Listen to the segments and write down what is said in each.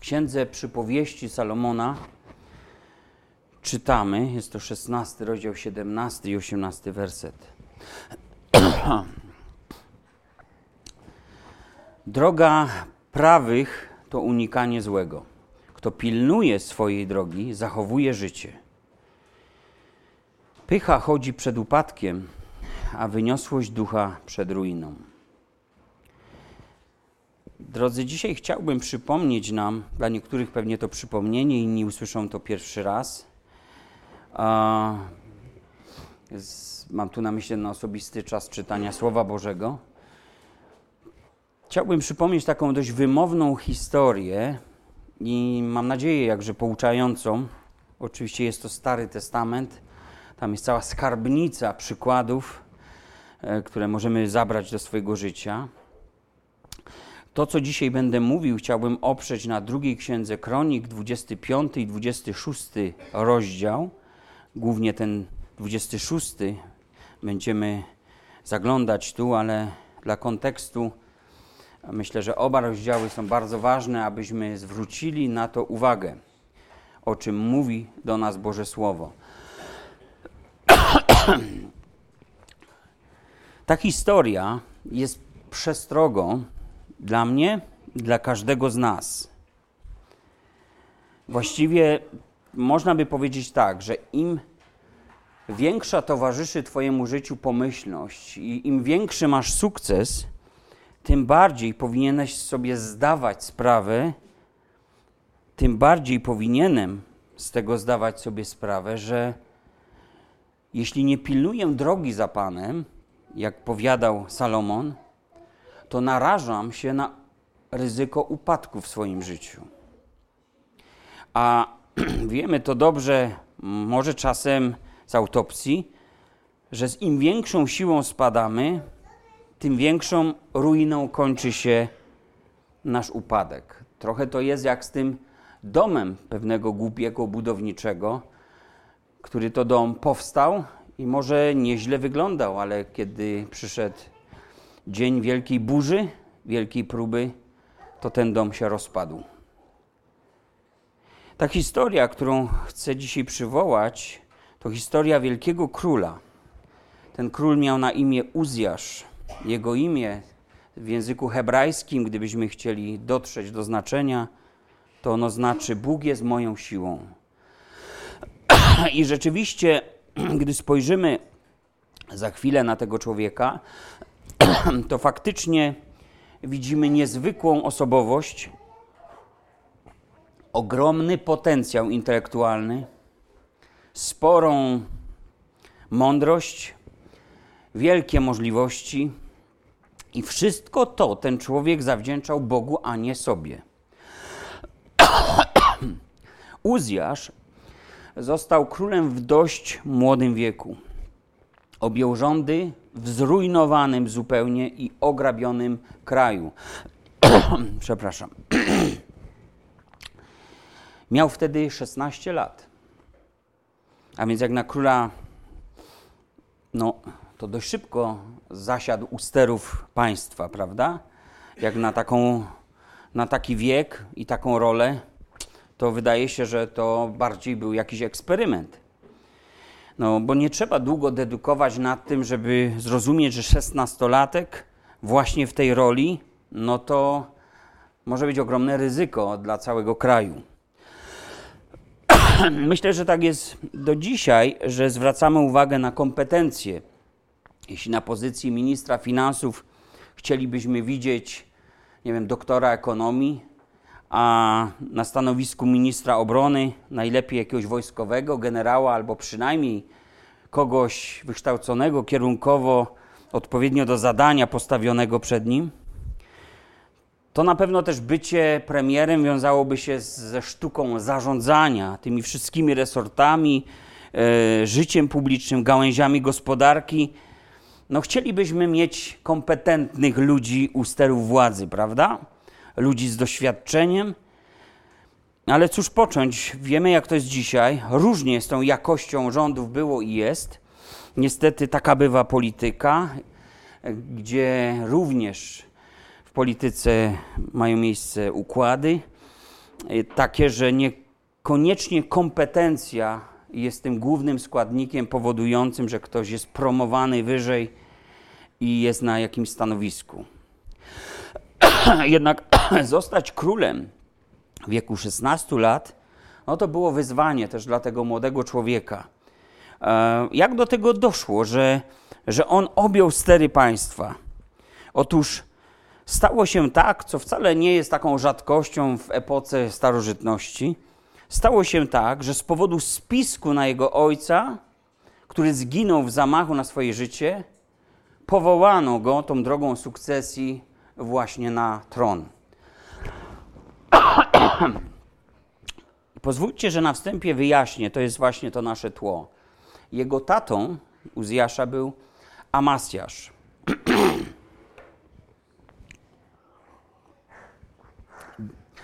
W księdze przypowieści Salomona czytamy, jest to 16 rozdział 17 i 18 werset. Droga prawych to unikanie złego. Kto pilnuje swojej drogi, zachowuje życie. Pycha chodzi przed upadkiem, a wyniosłość ducha przed ruiną. Drodzy, dzisiaj chciałbym przypomnieć nam, dla niektórych pewnie to przypomnienie, inni usłyszą to pierwszy raz. Mam tu na myśli na osobisty czas czytania Słowa Bożego. Chciałbym przypomnieć taką dość wymowną historię i mam nadzieję, jakże pouczającą. Oczywiście jest to Stary Testament. Tam jest cała skarbnica przykładów, e, które możemy zabrać do swojego życia. To, co dzisiaj będę mówił, chciałbym oprzeć na drugiej księdze Kronik, 25 i 26 rozdział. Głównie ten 26 będziemy zaglądać tu, ale dla kontekstu myślę, że oba rozdziały są bardzo ważne, abyśmy zwrócili na to uwagę, o czym mówi do nas Boże Słowo. Ta historia jest przestrogą dla mnie, dla każdego z nas. Właściwie można by powiedzieć tak, że im większa towarzyszy Twojemu życiu pomyślność i im większy masz sukces, tym bardziej powinieneś sobie zdawać sprawę, tym bardziej powinienem z tego zdawać sobie sprawę, że jeśli nie pilnuję drogi za Panem, jak powiadał Salomon, to narażam się na ryzyko upadku w swoim życiu. A wiemy to dobrze, może czasem z autopsji, że z im większą siłą spadamy, tym większą ruiną kończy się nasz upadek. Trochę to jest jak z tym domem pewnego głupiego budowniczego, który to dom powstał i może nieźle wyglądał, ale kiedy przyszedł dzień wielkiej burzy, wielkiej próby, to ten dom się rozpadł. Ta historia, którą chcę dzisiaj przywołać, to historia wielkiego króla. Ten król miał na imię Uzjasz. Jego imię w języku hebrajskim, gdybyśmy chcieli dotrzeć do znaczenia, to ono znaczy Bóg jest moją siłą. I rzeczywiście, gdy spojrzymy za chwilę na tego człowieka, to faktycznie widzimy niezwykłą osobowość, ogromny potencjał intelektualny, sporą mądrość, wielkie możliwości i wszystko to ten człowiek zawdzięczał Bogu, a nie sobie. Uzjasz został królem w dość młodym wieku. Objął rządy w zrujnowanym zupełnie i ograbionym kraju. Przepraszam. Miał wtedy 16 lat. A więc jak na króla, no to dość szybko zasiadł u sterów państwa, prawda? Jak na, taką, na taki wiek i taką rolę, to wydaje się, że to bardziej był jakiś eksperyment. No, bo nie trzeba długo dedukować nad tym, żeby zrozumieć, że szesnastolatek właśnie w tej roli, no to może być ogromne ryzyko dla całego kraju. Myślę, że tak jest do dzisiaj, że zwracamy uwagę na kompetencje. Jeśli na pozycji ministra finansów chcielibyśmy widzieć, nie wiem, doktora ekonomii, a na stanowisku ministra obrony najlepiej jakiegoś wojskowego, generała albo przynajmniej kogoś wykształconego kierunkowo, odpowiednio do zadania postawionego przed nim, to na pewno też bycie premierem wiązałoby się ze sztuką zarządzania tymi wszystkimi resortami, e, życiem publicznym, gałęziami gospodarki. No, chcielibyśmy mieć kompetentnych ludzi u sterów władzy, prawda? Ludzi z doświadczeniem. Ale cóż począć? Wiemy, jak to jest dzisiaj. Różnie z tą jakością rządów było i jest. Niestety taka bywa polityka, gdzie również w polityce mają miejsce układy, takie, że niekoniecznie kompetencja jest tym głównym składnikiem powodującym, że ktoś jest promowany wyżej i jest na jakimś stanowisku. Jednak zostać królem w wieku 16 lat, no to było wyzwanie też dla tego młodego człowieka. E, jak do tego doszło, że, że on objął stery państwa? Otóż stało się tak, co wcale nie jest taką rzadkością w epoce starożytności. Stało się tak, że z powodu spisku na jego ojca, który zginął w zamachu na swoje życie, powołano go tą drogą sukcesji właśnie na tron. Pozwólcie, że na wstępie wyjaśnię, to jest właśnie to nasze tło. Jego tatą Uzjasza był Amasjasz.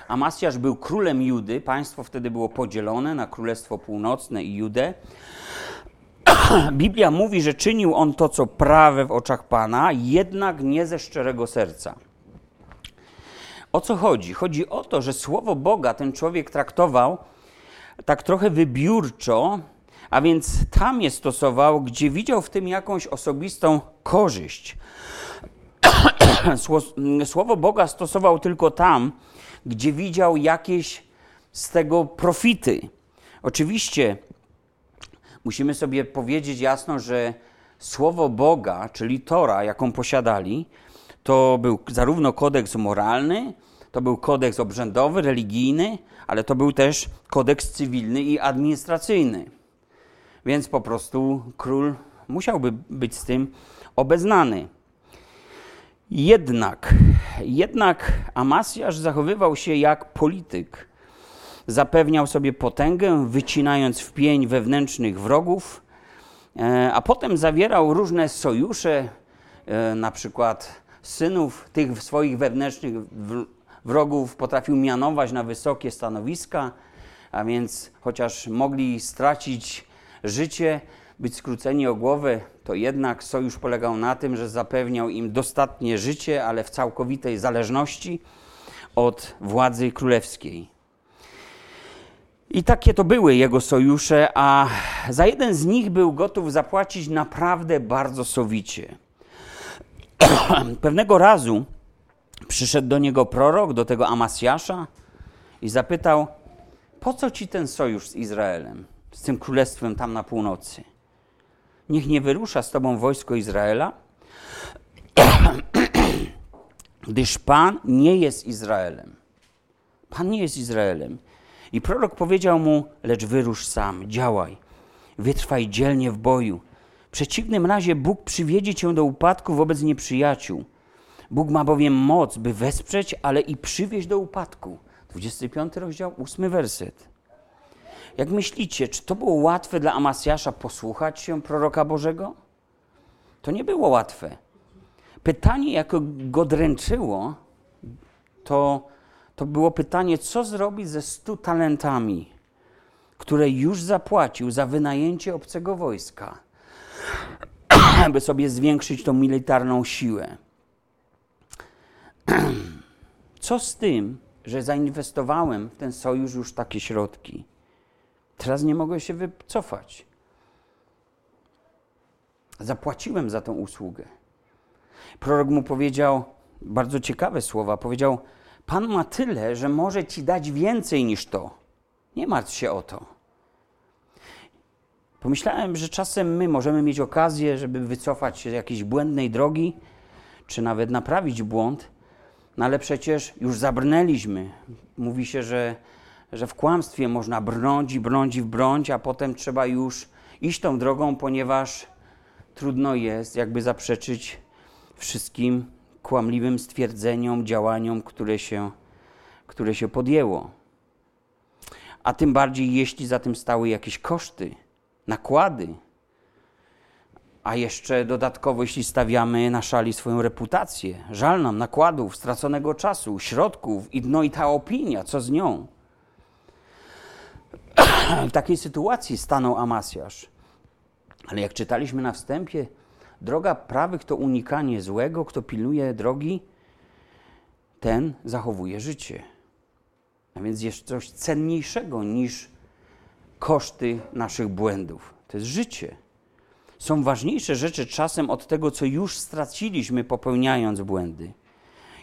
Amasjasz był królem Judy. Państwo wtedy było podzielone na Królestwo Północne i Judę. Biblia mówi, że czynił on to, co prawe w oczach Pana, jednak nie ze szczerego serca. O co chodzi? Chodzi o to, że słowo Boga ten człowiek traktował tak trochę wybiórczo, a więc tam je stosował, gdzie widział w tym jakąś osobistą korzyść. Słowo Boga stosował tylko tam, gdzie widział jakieś z tego profity. Oczywiście musimy sobie powiedzieć jasno, że słowo Boga, czyli Tora, jaką posiadali, to był zarówno kodeks moralny, to był kodeks obrzędowy, religijny, ale to był też kodeks cywilny i administracyjny. Więc po prostu król musiałby być z tym obeznany. Jednak, jednak Amasjasz zachowywał się jak polityk. Zapewniał sobie potęgę, wycinając w pień wewnętrznych wrogów, e, a potem zawierał różne sojusze, e, na przykład synów tych swoich wewnętrznych wrogów potrafił mianować na wysokie stanowiska, a więc chociaż mogli stracić życie, być skróceni o głowę, to jednak sojusz polegał na tym, że zapewniał im dostatnie życie, ale w całkowitej zależności od władzy królewskiej. I takie to były jego sojusze, a za jeden z nich był gotów zapłacić naprawdę bardzo sowicie. Pewnego razu przyszedł do niego prorok, do tego Amasjasza i zapytał: Po co ci ten sojusz z Izraelem, z tym królestwem tam na północy? Niech nie wyrusza z tobą wojsko Izraela, gdyż Pan nie jest Izraelem. Pan nie jest Izraelem. I prorok powiedział mu: Lecz wyrusz sam, działaj, wytrwaj dzielnie w boju. W przeciwnym razie Bóg przywiedzie cię do upadku wobec nieprzyjaciół. Bóg ma bowiem moc, by wesprzeć, ale i przywieźć do upadku. 25 rozdział, 8 werset. Jak myślicie, czy to było łatwe dla Amasjasza posłuchać się proroka Bożego? To nie było łatwe. Pytanie, jakie go dręczyło, to, to było pytanie, co zrobić ze stu talentami, które już zapłacił za wynajęcie obcego wojska, by sobie zwiększyć tą militarną siłę. Co z tym, że zainwestowałem w ten sojusz już takie środki? Teraz nie mogę się wycofać. Zapłaciłem za tą usługę. Prorok mu powiedział bardzo ciekawe słowa. Powiedział: Pan ma tyle, że może ci dać więcej niż to. Nie martw się o to. Pomyślałem, że czasem my możemy mieć okazję, żeby wycofać się z jakiejś błędnej drogi, czy nawet naprawić błąd, no ale przecież już zabrnęliśmy. Mówi się, że, że w kłamstwie można brnąć i brnąć i brnąć, a potem trzeba już iść tą drogą, ponieważ trudno jest jakby zaprzeczyć wszystkim kłamliwym stwierdzeniom, działaniom, które się, które się podjęło. A tym bardziej, jeśli za tym stały jakieś koszty, nakłady, a jeszcze dodatkowo, jeśli stawiamy na szali swoją reputację, żal nam nakładów, straconego czasu, środków i, no i ta opinia, co z nią. W takiej sytuacji stanął Amasjasz. Ale jak czytaliśmy na wstępie, droga prawych to unikanie złego, kto pilnuje drogi, ten zachowuje życie. A więc jest coś cenniejszego niż koszty naszych błędów. To jest życie. Są ważniejsze rzeczy czasem od tego, co już straciliśmy popełniając błędy.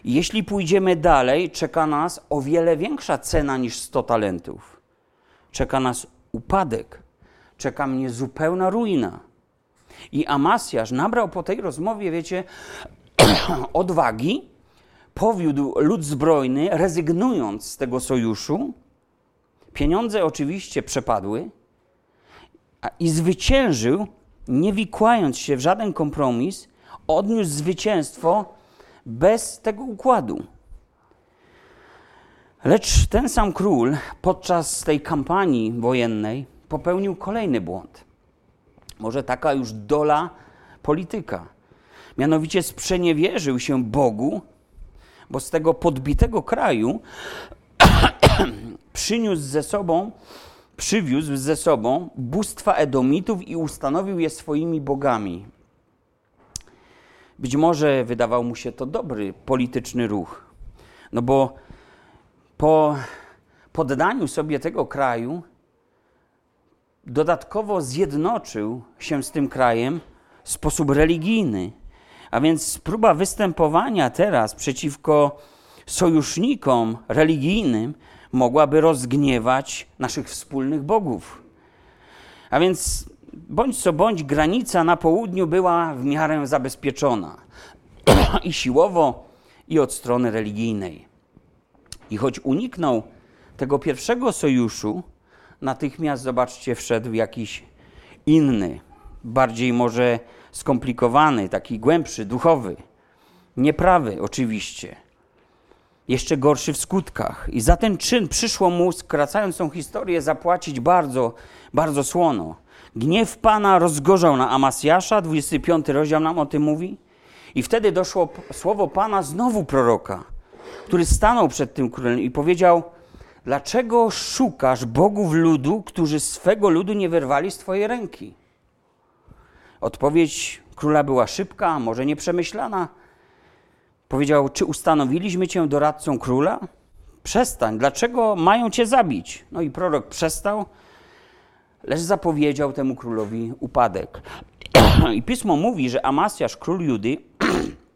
Jeśli pójdziemy dalej, czeka nas o wiele większa cena niż 100 talentów. Czeka nas upadek, czeka mnie zupełna ruina. I Amasjasz nabrał po tej rozmowie, wiecie, odwagi, powiódł lud zbrojny, rezygnując z tego sojuszu. Pieniądze oczywiście przepadły i zwyciężył, nie wikłając się w żaden kompromis, odniósł zwycięstwo bez tego układu. Lecz ten sam król podczas tej kampanii wojennej popełnił kolejny błąd. Może taka już dola polityka. Mianowicie sprzeniewierzył się Bogu, bo z tego podbitego kraju przyniósł ze sobą, przywiózł ze sobą bóstwa Edomitów i ustanowił je swoimi bogami. Być może wydawał mu się to dobry polityczny ruch, no bo po poddaniu sobie tego kraju dodatkowo zjednoczył się z tym krajem w sposób religijny. A więc próba występowania teraz przeciwko sojusznikom religijnym mogłaby rozgniewać naszych wspólnych bogów. A więc bądź co bądź granica na południu była w miarę zabezpieczona i siłowo, i od strony religijnej. I choć uniknął tego pierwszego sojuszu, natychmiast, zobaczcie, wszedł jakiś inny, bardziej może skomplikowany, taki głębszy, duchowy, nieprawy oczywiście, jeszcze gorszy w skutkach. I za ten czyn przyszło mu, skracając tą historię, zapłacić bardzo, bardzo słono. Gniew Pana rozgorzał na Amasjasza, 25 rozdział nam o tym mówi. I wtedy doszło słowo Pana znowu proroka, który stanął przed tym królem i powiedział: Dlaczego szukasz bogów ludu, którzy swego ludu nie wyrwali z twojej ręki? Odpowiedź króla była szybka, może nieprzemyślana. Powiedział: Czy ustanowiliśmy cię doradcą króla? Przestań, dlaczego mają cię zabić? No i prorok przestał, lecz zapowiedział temu królowi upadek. I pismo mówi, że Amasjasz, król Judy,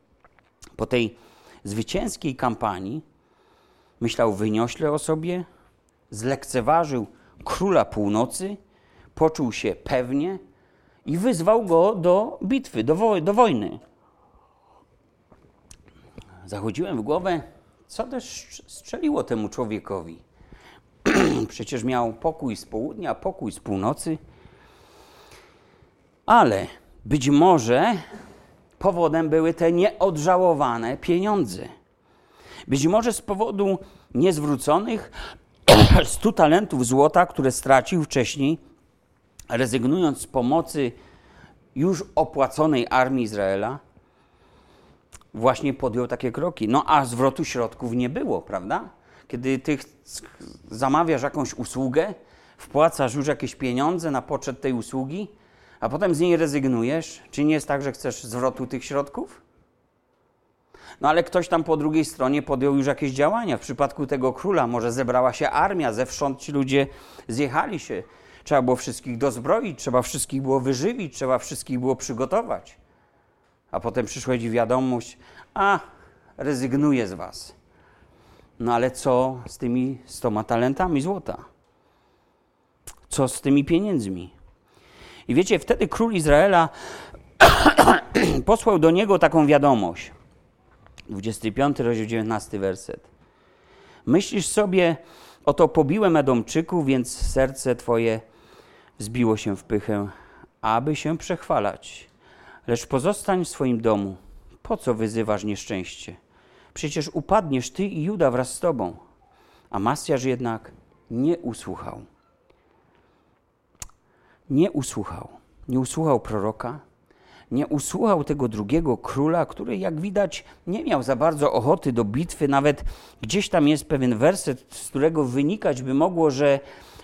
po tej zwycięskiej kampanii, myślał wyniośle o sobie, zlekceważył króla północy, poczuł się pewnie i wyzwał go do bitwy, do, wo do wojny. Zachodziłem w głowę, co też strzeliło temu człowiekowi. Przecież miał pokój z południa, pokój z północy. Ale być może powodem były te nieodżałowane pieniądze. Być może z powodu niezwróconych 100 talentów złota, które stracił wcześniej, rezygnując z pomocy już opłaconej armii Izraela, właśnie podjął takie kroki. No a zwrotu środków nie było, prawda? Kiedy ty zamawiasz jakąś usługę, wpłacasz już jakieś pieniądze na poczet tej usługi, a potem z niej rezygnujesz, czy nie jest tak, że chcesz zwrotu tych środków? No ale ktoś tam po drugiej stronie podjął już jakieś działania. W przypadku tego króla może zebrała się armia, zewsząd ci ludzie zjechali się. Trzeba było wszystkich dozbroić, trzeba wszystkich było wyżywić, trzeba wszystkich było przygotować. A potem przyszła ci wiadomość, a rezygnuję z was. No ale co z tymi stoma talentami złota? Co z tymi pieniędzmi? I wiecie, wtedy król Izraela posłał do niego taką wiadomość. 25 rozdział 19 werset. Myślisz sobie, oto pobiłem Edomczyków, więc serce twoje wzbiło się w pychę, aby się przechwalać. Lecz pozostań w swoim domu. Po co wyzywasz nieszczęście? Przecież upadniesz ty i Juda wraz z tobą. A Masjasz jednak nie usłuchał. Nie usłuchał. Nie usłuchał proroka, nie usłuchał tego drugiego króla, który, jak widać, nie miał za bardzo ochoty do bitwy. Nawet gdzieś tam jest pewien werset, z którego wynikać by mogło, że,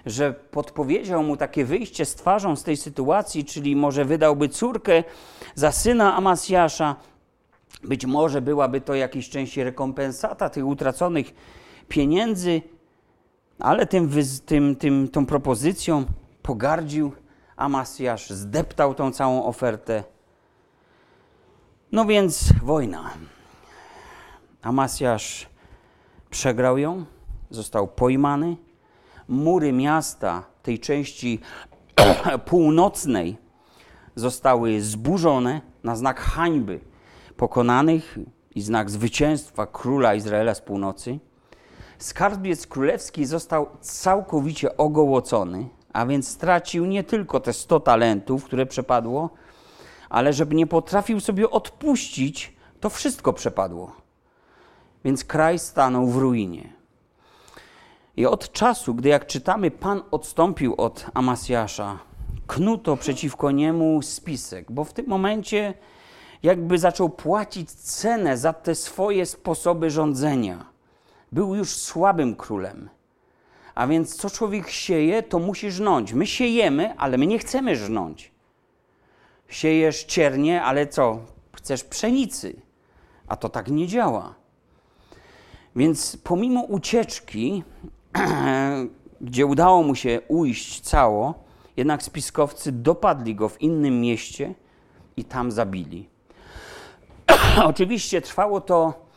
że podpowiedział mu takie wyjście z twarzą z tej sytuacji, czyli może wydałby córkę za syna Amasjasza. Być może byłaby to jakiejś części rekompensata tych utraconych pieniędzy. Ale tym, tym, tym, tą propozycją pogardził Amasjasz, zdeptał tą całą ofertę. No więc wojna. Amasjasz przegrał ją, został pojmany. Mury miasta, tej części północnej, zostały zburzone na znak hańby pokonanych i znak zwycięstwa króla Izraela z północy. Skarbiec królewski został całkowicie ogołocony, a więc stracił nie tylko te 100 talentów, które przepadło, ale żeby nie potrafił sobie odpuścić, to wszystko przepadło. Więc kraj stanął w ruinie. I od czasu, gdy jak czytamy, Pan odstąpił od Amasjasza, knuto przeciwko niemu spisek, bo w tym momencie jakby zaczął płacić cenę za te swoje sposoby rządzenia. Był już słabym królem. A więc co człowiek sieje, to musi żnąć. My siejemy, ale my nie chcemy żnąć. Siejesz ciernie, ale co? Chcesz pszenicy. A to tak nie działa. Więc pomimo ucieczki, gdzie udało mu się ujść cało, jednak spiskowcy dopadli go w innym mieście i tam zabili. Oczywiście trwało to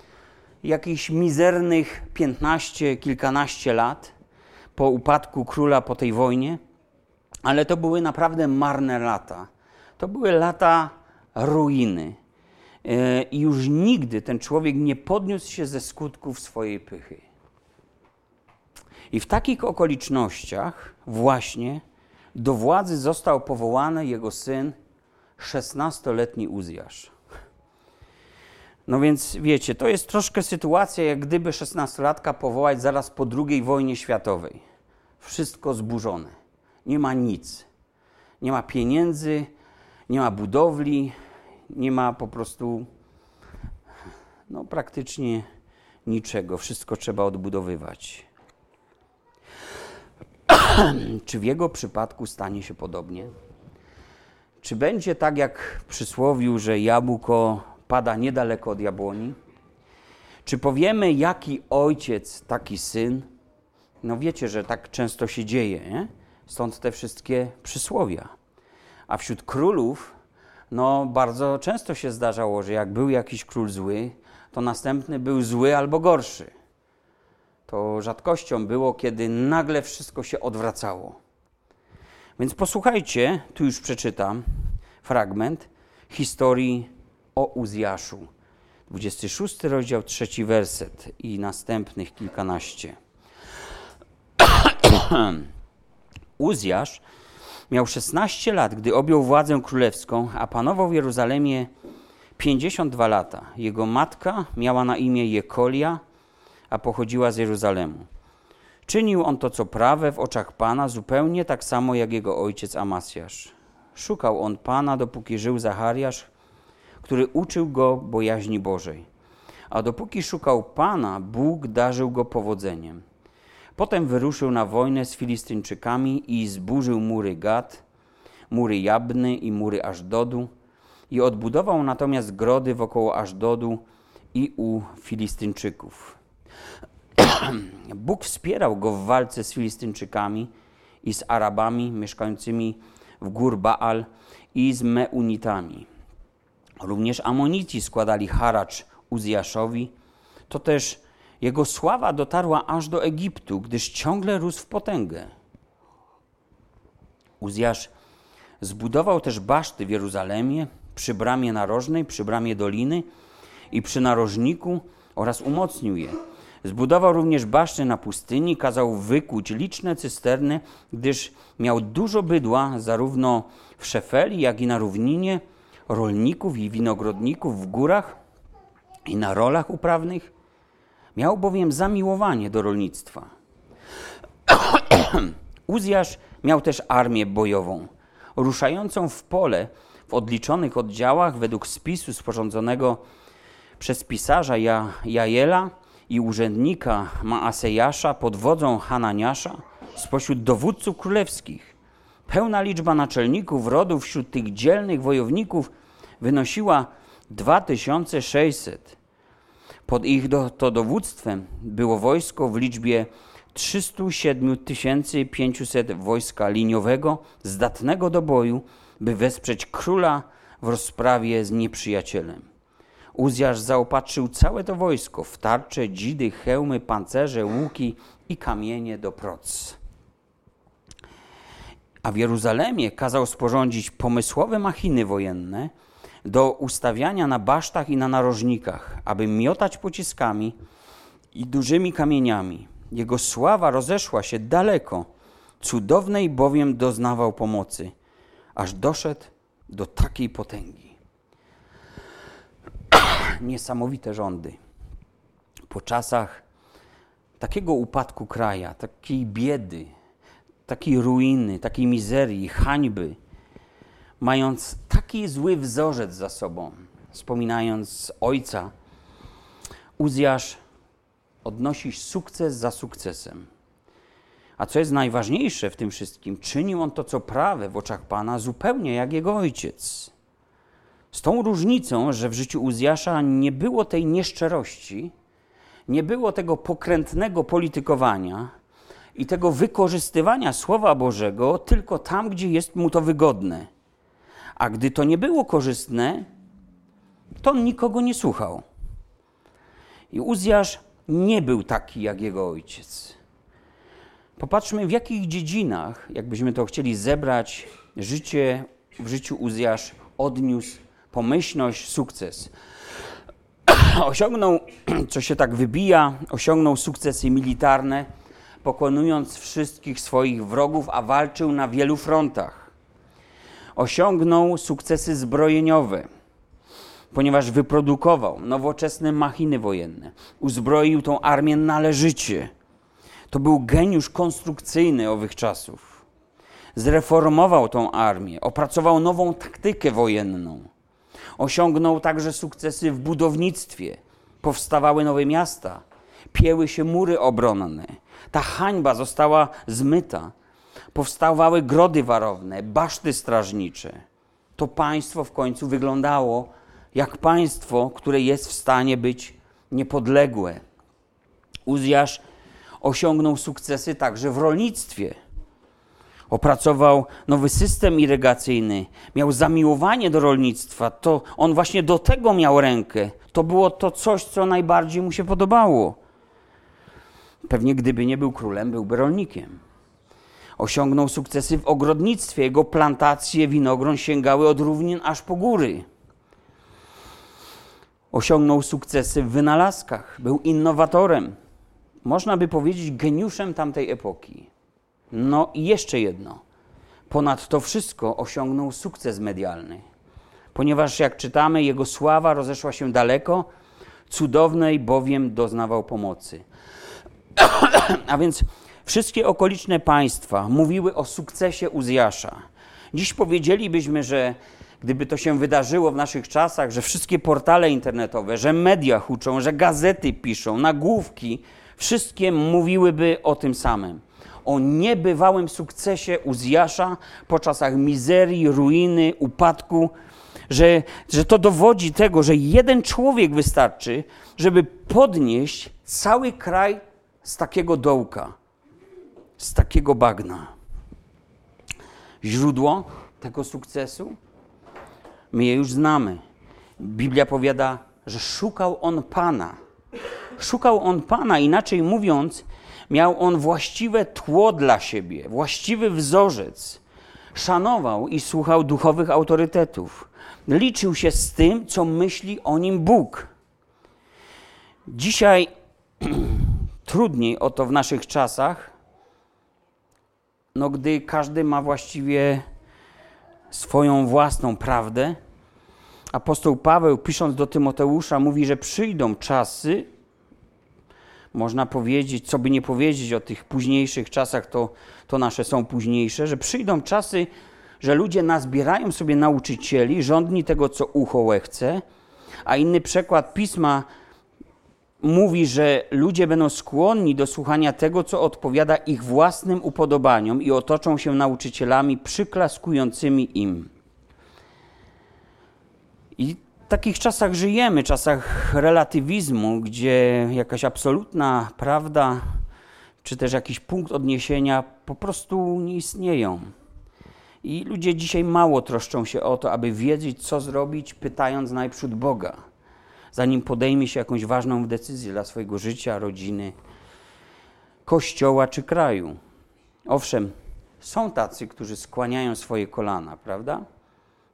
jakichś mizernych 15, kilkanaście lat po upadku króla po tej wojnie, ale to były naprawdę marne lata. To były lata ruiny. E, I już nigdy ten człowiek nie podniósł się ze skutków swojej pychy. I w takich okolicznościach właśnie do władzy został powołany jego syn, 16-letni Uzjasz. No więc wiecie, to jest troszkę sytuacja, jak gdyby 16-latka powołać zaraz po II wojnie światowej. Wszystko zburzone. Nie ma nic. Nie ma pieniędzy, nie ma budowli, nie ma po prostu no, praktycznie niczego. Wszystko trzeba odbudowywać. Czy w jego przypadku stanie się podobnie? Czy będzie tak jak w przysłowiu, że jabłko pada niedaleko od jabłoni? Czy powiemy, jaki ojciec, taki syn? No wiecie, że tak często się dzieje, nie? stąd te wszystkie przysłowia. A wśród królów, no bardzo często się zdarzało, że jak był jakiś król zły, to następny był zły albo gorszy. To rzadkością było, kiedy nagle wszystko się odwracało. Więc posłuchajcie, tu już przeczytam fragment historii o Uzjaszu. 26 rozdział, trzeci werset i następnych kilkanaście. Uzjasz miał 16 lat, gdy objął władzę królewską, a panował w Jeruzalemie 52 lata. Jego matka miała na imię Jekolia, a pochodziła z Jeruzalemu. Czynił on to, co prawe w oczach Pana, zupełnie tak samo jak jego ojciec Amasjasz. Szukał on Pana, dopóki żył Zachariasz, który uczył go bojaźni Bożej. A dopóki szukał Pana, Bóg darzył go powodzeniem. Potem wyruszył na wojnę z Filistyńczykami i zburzył mury Gad, mury Jabny i mury Ażdodu i odbudował natomiast grody wokoło Ażdodu i u Filistyńczyków. Bóg wspierał go w walce z Filistyńczykami i z Arabami mieszkającymi w gór Baal i z Meunitami. Również Amonici składali haracz Uzjaszowi. To też jego sława dotarła aż do Egiptu, gdyż ciągle rósł w potęgę. Uzjasz zbudował też baszty w Jeruzalemie, przy bramie narożnej, przy bramie doliny i przy narożniku oraz umocnił je. Zbudował również baszty na pustyni, kazał wykuć liczne cysterny, gdyż miał dużo bydła zarówno w Szefeli, jak i na równinie, rolników i winogrodników w górach i na rolach uprawnych. Miał bowiem zamiłowanie do rolnictwa. Uzjasz miał też armię bojową, ruszającą w pole w odliczonych oddziałach według spisu sporządzonego przez pisarza ja, Jajela i urzędnika Maasejasza pod wodzą Hananiasza spośród dowódców królewskich. Pełna liczba naczelników rodów wśród tych dzielnych wojowników wynosiła 2600. Pod ich do, to dowództwem było wojsko w liczbie 307 500 wojska liniowego, zdatnego do boju, by wesprzeć króla w rozprawie z nieprzyjacielem. Uzjasz zaopatrzył całe to wojsko w tarcze, dzidy, hełmy, pancerze, łuki i kamienie do proc. A w Jeruzalemie kazał sporządzić pomysłowe machiny wojenne do ustawiania na basztach i na narożnikach, aby miotać pociskami i dużymi kamieniami. Jego sława rozeszła się daleko, cudownej bowiem doznawał pomocy, aż doszedł do takiej potęgi. Niesamowite rządy. Po czasach takiego upadku kraja, takiej biedy, takiej ruiny, takiej mizerii, hańby, mając taki zły wzorzec za sobą, wspominając ojca, Uzjasz odnosi sukces za sukcesem. A co jest najważniejsze w tym wszystkim, czynił on to, co prawe w oczach Pana, zupełnie jak jego ojciec. Z tą różnicą, że w życiu Uzjasza nie było tej nieszczerości, nie było tego pokrętnego politykowania i tego wykorzystywania Słowa Bożego tylko tam, gdzie jest mu to wygodne. A gdy to nie było korzystne, to on nikogo nie słuchał. I Uzjasz nie był taki jak jego ojciec. Popatrzmy, w jakich dziedzinach, jakbyśmy to chcieli zebrać, życie w życiu Uzjasz odniósł pomyślność, sukces. osiągnął, co się tak wybija, osiągnął sukcesy militarne, pokonując wszystkich swoich wrogów, a walczył na wielu frontach. Osiągnął sukcesy zbrojeniowe, ponieważ wyprodukował nowoczesne machiny wojenne, uzbroił tą armię należycie. To był geniusz konstrukcyjny owych czasów. Zreformował tą armię, opracował nową taktykę wojenną Osiągnął także sukcesy w budownictwie. Powstawały nowe miasta, pieły się mury obronne. Ta hańba została zmyta. Powstawały grody warowne, baszty strażnicze. To państwo w końcu wyglądało jak państwo, które jest w stanie być niepodległe. Uzjasz osiągnął sukcesy także w rolnictwie opracował nowy system irygacyjny, miał zamiłowanie do rolnictwa, to on właśnie do tego miał rękę. To było to coś, co najbardziej mu się podobało. Pewnie gdyby nie był królem, byłby rolnikiem. Osiągnął sukcesy w ogrodnictwie. Jego plantacje winogron sięgały od równin aż po góry. Osiągnął sukcesy w wynalazkach. Był innowatorem. Można by powiedzieć geniuszem tamtej epoki. No i jeszcze jedno. Ponad to wszystko osiągnął sukces medialny, ponieważ jak czytamy, jego sława rozeszła się daleko, cudownej bowiem doznawał pomocy. A więc wszystkie okoliczne państwa mówiły o sukcesie Uzjasza. Dziś powiedzielibyśmy, że gdyby to się wydarzyło w naszych czasach, że wszystkie portale internetowe, że media huczą, że gazety piszą, nagłówki, wszystkie mówiłyby o tym samym o niebywałym sukcesie Uzjasza po czasach mizerii, ruiny, upadku, że, że to dowodzi tego, że jeden człowiek wystarczy, żeby podnieść cały kraj z takiego dołka, z takiego bagna. Źródło tego sukcesu? My je już znamy. Biblia powiada, że szukał on Pana. Szukał on Pana, inaczej mówiąc, Miał on właściwe tło dla siebie, właściwy wzorzec. Szanował i słuchał duchowych autorytetów. Liczył się z tym, co myśli o nim Bóg. Dzisiaj trudniej o to w naszych czasach, no gdy każdy ma właściwie swoją własną prawdę. Apostoł Paweł, pisząc do Tymoteusza, mówi, że przyjdą czasy, można powiedzieć, co by nie powiedzieć o tych późniejszych czasach, to, to nasze są późniejsze, że przyjdą czasy, że ludzie nazbierają sobie nauczycieli, rządni tego, co ucho łechce, a inny przekład pisma mówi, że ludzie będą skłonni do słuchania tego, co odpowiada ich własnym upodobaniom i otoczą się nauczycielami przyklaskującymi im. Takich czasach żyjemy, czasach relatywizmu, gdzie jakaś absolutna prawda czy też jakiś punkt odniesienia po prostu nie istnieją. I ludzie dzisiaj mało troszczą się o to, aby wiedzieć, co zrobić, pytając najprzód Boga, zanim podejmie się jakąś ważną decyzję dla swojego życia, rodziny, kościoła czy kraju. Owszem, są tacy, którzy skłaniają swoje kolana, prawda?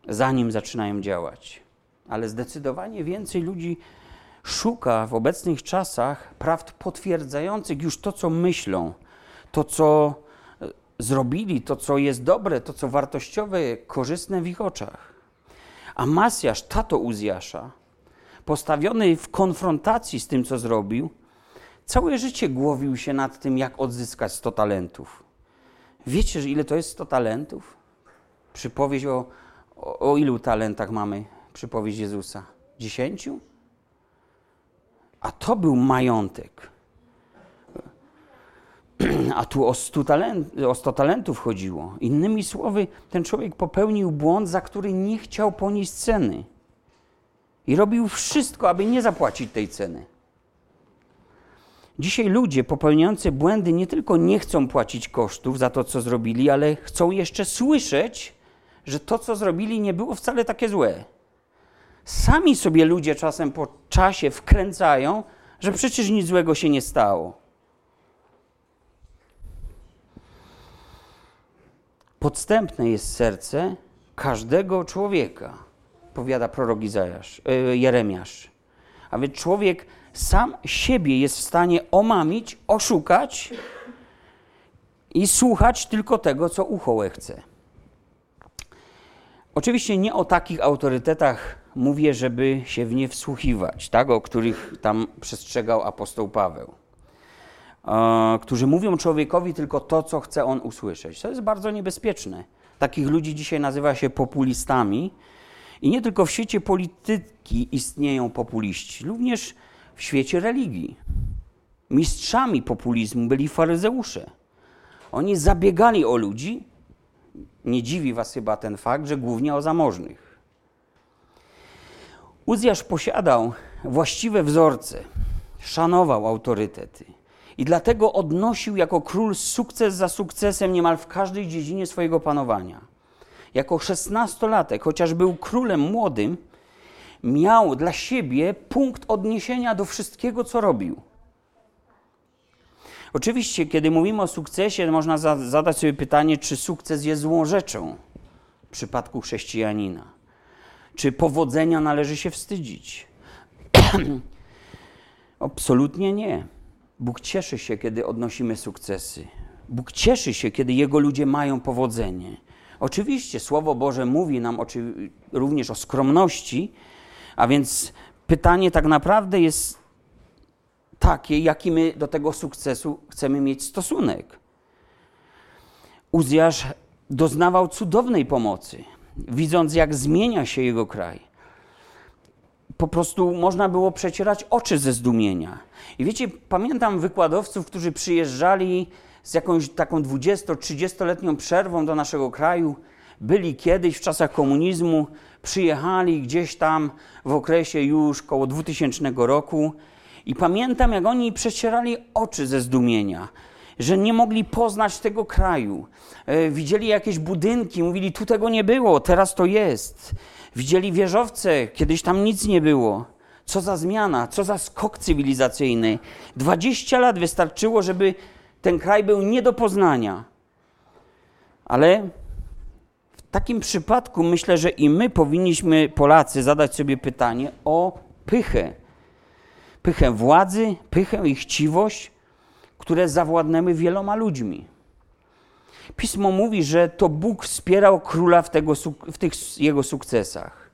Zanim zaczynają działać. Ale zdecydowanie więcej ludzi szuka w obecnych czasach prawd potwierdzających już to, co myślą, to, co e, zrobili, to, co jest dobre, to, co wartościowe, korzystne w ich oczach. A Masjasz, tato Uzjasza, postawiony w konfrontacji z tym, co zrobił, całe życie głowił się nad tym, jak odzyskać 100 talentów. Wiecie, ile to jest 100 talentów? Przypowieść o, o, o ilu talentach mamy przypowieść Jezusa? Dziesięciu? A to był majątek. A tu o 100, talent, o 100 talentów chodziło. Innymi słowy, ten człowiek popełnił błąd, za który nie chciał ponieść ceny. I robił wszystko, aby nie zapłacić tej ceny. Dzisiaj ludzie popełniający błędy nie tylko nie chcą płacić kosztów za to, co zrobili, ale chcą jeszcze słyszeć, że to, co zrobili, nie było wcale takie złe. Sami sobie ludzie czasem po czasie wkręcają, że przecież nic złego się nie stało. Podstępne jest serce każdego człowieka, powiada prorok Izajasz, yy, Jeremiasz. A więc człowiek sam siebie jest w stanie omamić, oszukać i słuchać tylko tego, co ucho chce. Oczywiście nie o takich autorytetach mówię, żeby się w nie wsłuchiwać, tak, o których tam przestrzegał apostoł Paweł. E, którzy mówią człowiekowi tylko to, co chce on usłyszeć. To jest bardzo niebezpieczne. Takich ludzi dzisiaj nazywa się populistami. I nie tylko w świecie polityki istnieją populiści, również w świecie religii. Mistrzami populizmu byli faryzeusze. Oni zabiegali o ludzi. Nie dziwi was chyba ten fakt, że głównie o zamożnych. Uzjasz posiadał właściwe wzorce, szanował autorytety i dlatego odnosił jako król sukces za sukcesem niemal w każdej dziedzinie swojego panowania. Jako szesnastolatek, chociaż był królem młodym, miał dla siebie punkt odniesienia do wszystkiego, co robił. Oczywiście, kiedy mówimy o sukcesie, można zadać sobie pytanie, czy sukces jest złą rzeczą w przypadku chrześcijanina. Czy powodzenia należy się wstydzić? Absolutnie nie. Bóg cieszy się, kiedy odnosimy sukcesy. Bóg cieszy się, kiedy Jego ludzie mają powodzenie. Oczywiście Słowo Boże mówi nam również o skromności, a więc pytanie tak naprawdę jest takie, jaki my do tego sukcesu chcemy mieć stosunek. Uzjasz doznawał cudownej pomocy, widząc jak zmienia się jego kraj. Po prostu można było przecierać oczy ze zdumienia. I wiecie, pamiętam wykładowców, którzy przyjeżdżali z jakąś taką 20-30-letnią przerwą do naszego kraju, byli kiedyś w czasach komunizmu, przyjechali gdzieś tam w okresie już koło 2000 roku i pamiętam, jak oni przecierali oczy ze zdumienia, że nie mogli poznać tego kraju. E, widzieli jakieś budynki, mówili, tu tego nie było, teraz to jest. Widzieli wieżowce, kiedyś tam nic nie było. Co za zmiana, co za skok cywilizacyjny. 20 lat wystarczyło, żeby ten kraj był nie do poznania. Ale w takim przypadku myślę, że i my powinniśmy, Polacy, zadać sobie pytanie o pychę. Pychę władzy, pychę i chciwość, które zawładnęły wieloma ludźmi. Pismo mówi, że to Bóg wspierał króla w, tego, w tych jego sukcesach.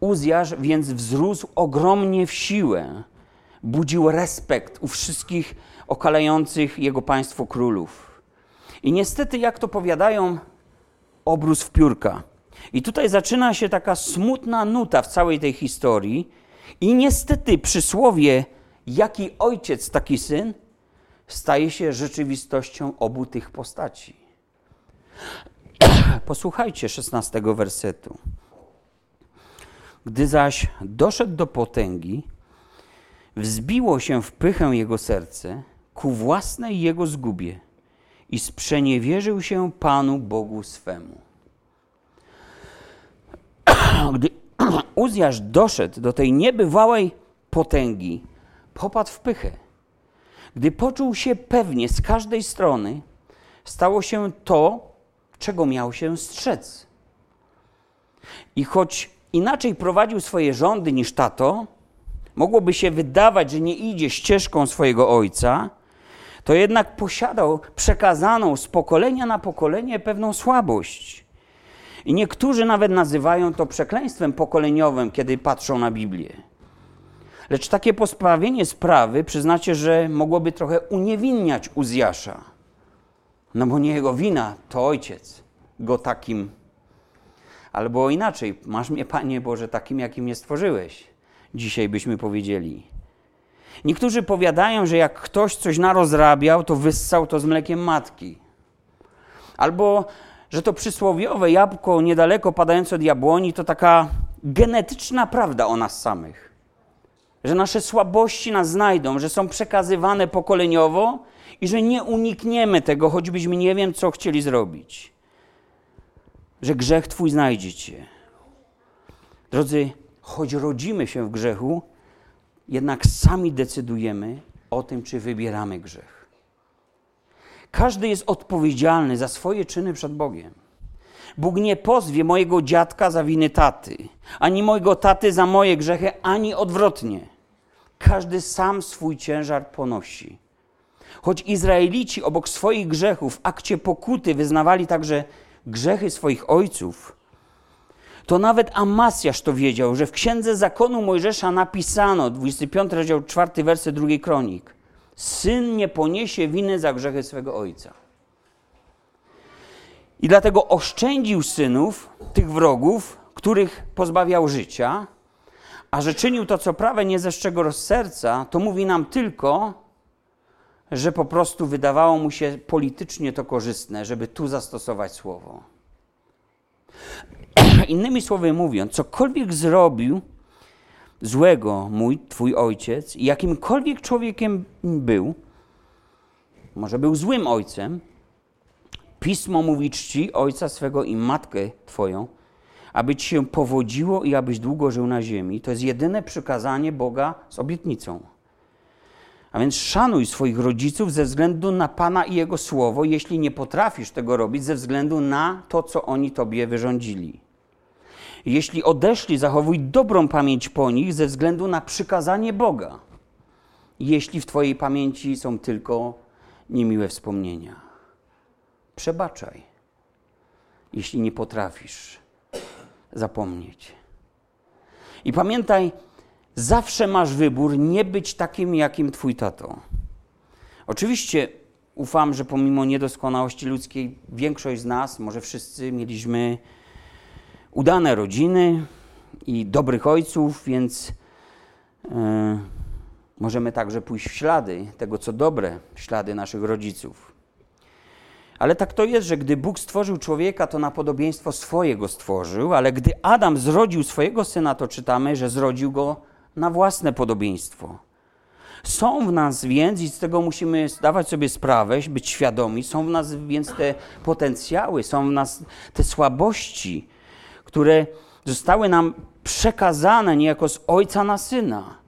Uzjasz więc wzrósł ogromnie w siłę, budził respekt u wszystkich okalających jego państwo królów. I niestety, jak to powiadają, obróz w piórka. I tutaj zaczyna się taka smutna nuta w całej tej historii. I niestety przysłowie, jaki ojciec, taki syn, staje się rzeczywistością obu tych postaci. Posłuchajcie szesnastego wersetu. Gdy zaś doszedł do potęgi, wzbiło się w pychę jego serce, ku własnej jego zgubie i sprzeniewierzył się Panu Bogu swemu. Gdy Uzjasz doszedł do tej niebywałej potęgi, popadł w pychę. Gdy poczuł się pewnie z każdej strony, stało się to, czego miał się strzec. I choć inaczej prowadził swoje rządy niż tato, mogłoby się wydawać, że nie idzie ścieżką swojego ojca, to jednak posiadał przekazaną z pokolenia na pokolenie pewną słabość. I niektórzy nawet nazywają to przekleństwem pokoleniowym, kiedy patrzą na Biblię. Lecz takie posprawienie sprawy, przyznacie, że mogłoby trochę uniewinniać Uzjasza. No bo nie jego wina, to ojciec go takim. Albo inaczej, masz mnie, Panie Boże, takim, jakim mnie stworzyłeś. Dzisiaj byśmy powiedzieli. Niektórzy powiadają, że jak ktoś coś narozrabiał, to wyssał to z mlekiem matki. Albo, że to przysłowiowe jabłko niedaleko padające od jabłoni to taka genetyczna prawda o nas samych. Że nasze słabości nas znajdą, że są przekazywane pokoleniowo i że nie unikniemy tego, choćbyśmy nie wiem, co chcieli zrobić. Że grzech Twój znajdzie Cię. Drodzy, choć rodzimy się w grzechu, jednak sami decydujemy o tym, czy wybieramy grzech. Każdy jest odpowiedzialny za swoje czyny przed Bogiem. Bóg nie pozwie mojego dziadka za winy taty, ani mojego taty za moje grzechy, ani odwrotnie. Każdy sam swój ciężar ponosi. Choć Izraelici obok swoich grzechów w akcie pokuty wyznawali także grzechy swoich ojców, to nawet Amasjasz to wiedział, że w księdze zakonu Mojżesza napisano, 25 rozdział 4 werset drugiej kronik, syn nie poniesie winy za grzechy swego ojca. I dlatego oszczędził synów, tych wrogów, których pozbawiał życia, a że czynił to, co prawe, nie ze szczególnego serca, to mówi nam tylko, że po prostu wydawało mu się politycznie to korzystne, żeby tu zastosować słowo. Innymi słowy mówiąc, cokolwiek zrobił złego mój, twój ojciec, jakimkolwiek człowiekiem był, może był złym ojcem, pismo mówi czci ojca swego i matkę twoją, aby ci się powodziło i abyś długo żył na ziemi. To jest jedyne przykazanie Boga z obietnicą. A więc szanuj swoich rodziców ze względu na Pana i Jego słowo, jeśli nie potrafisz tego robić, ze względu na to, co oni tobie wyrządzili. Jeśli odeszli, zachowuj dobrą pamięć po nich ze względu na przykazanie Boga. Jeśli w Twojej pamięci są tylko niemiłe wspomnienia, przebaczaj, jeśli nie potrafisz zapomnieć. I pamiętaj, zawsze masz wybór nie być takim, jakim Twój tato. Oczywiście ufam, że pomimo niedoskonałości ludzkiej, większość z nas, może wszyscy, mieliśmy udane rodziny i dobrych ojców, więc yy, możemy także pójść w ślady tego, co dobre, ślady naszych rodziców. Ale tak to jest, że gdy Bóg stworzył człowieka, to na podobieństwo swojego stworzył, ale gdy Adam zrodził swojego syna, to czytamy, że zrodził go na własne podobieństwo. Są w nas więc, i z tego musimy zdawać sobie sprawę, być świadomi, są w nas więc te potencjały, są w nas te słabości, które zostały nam przekazane niejako z ojca na syna.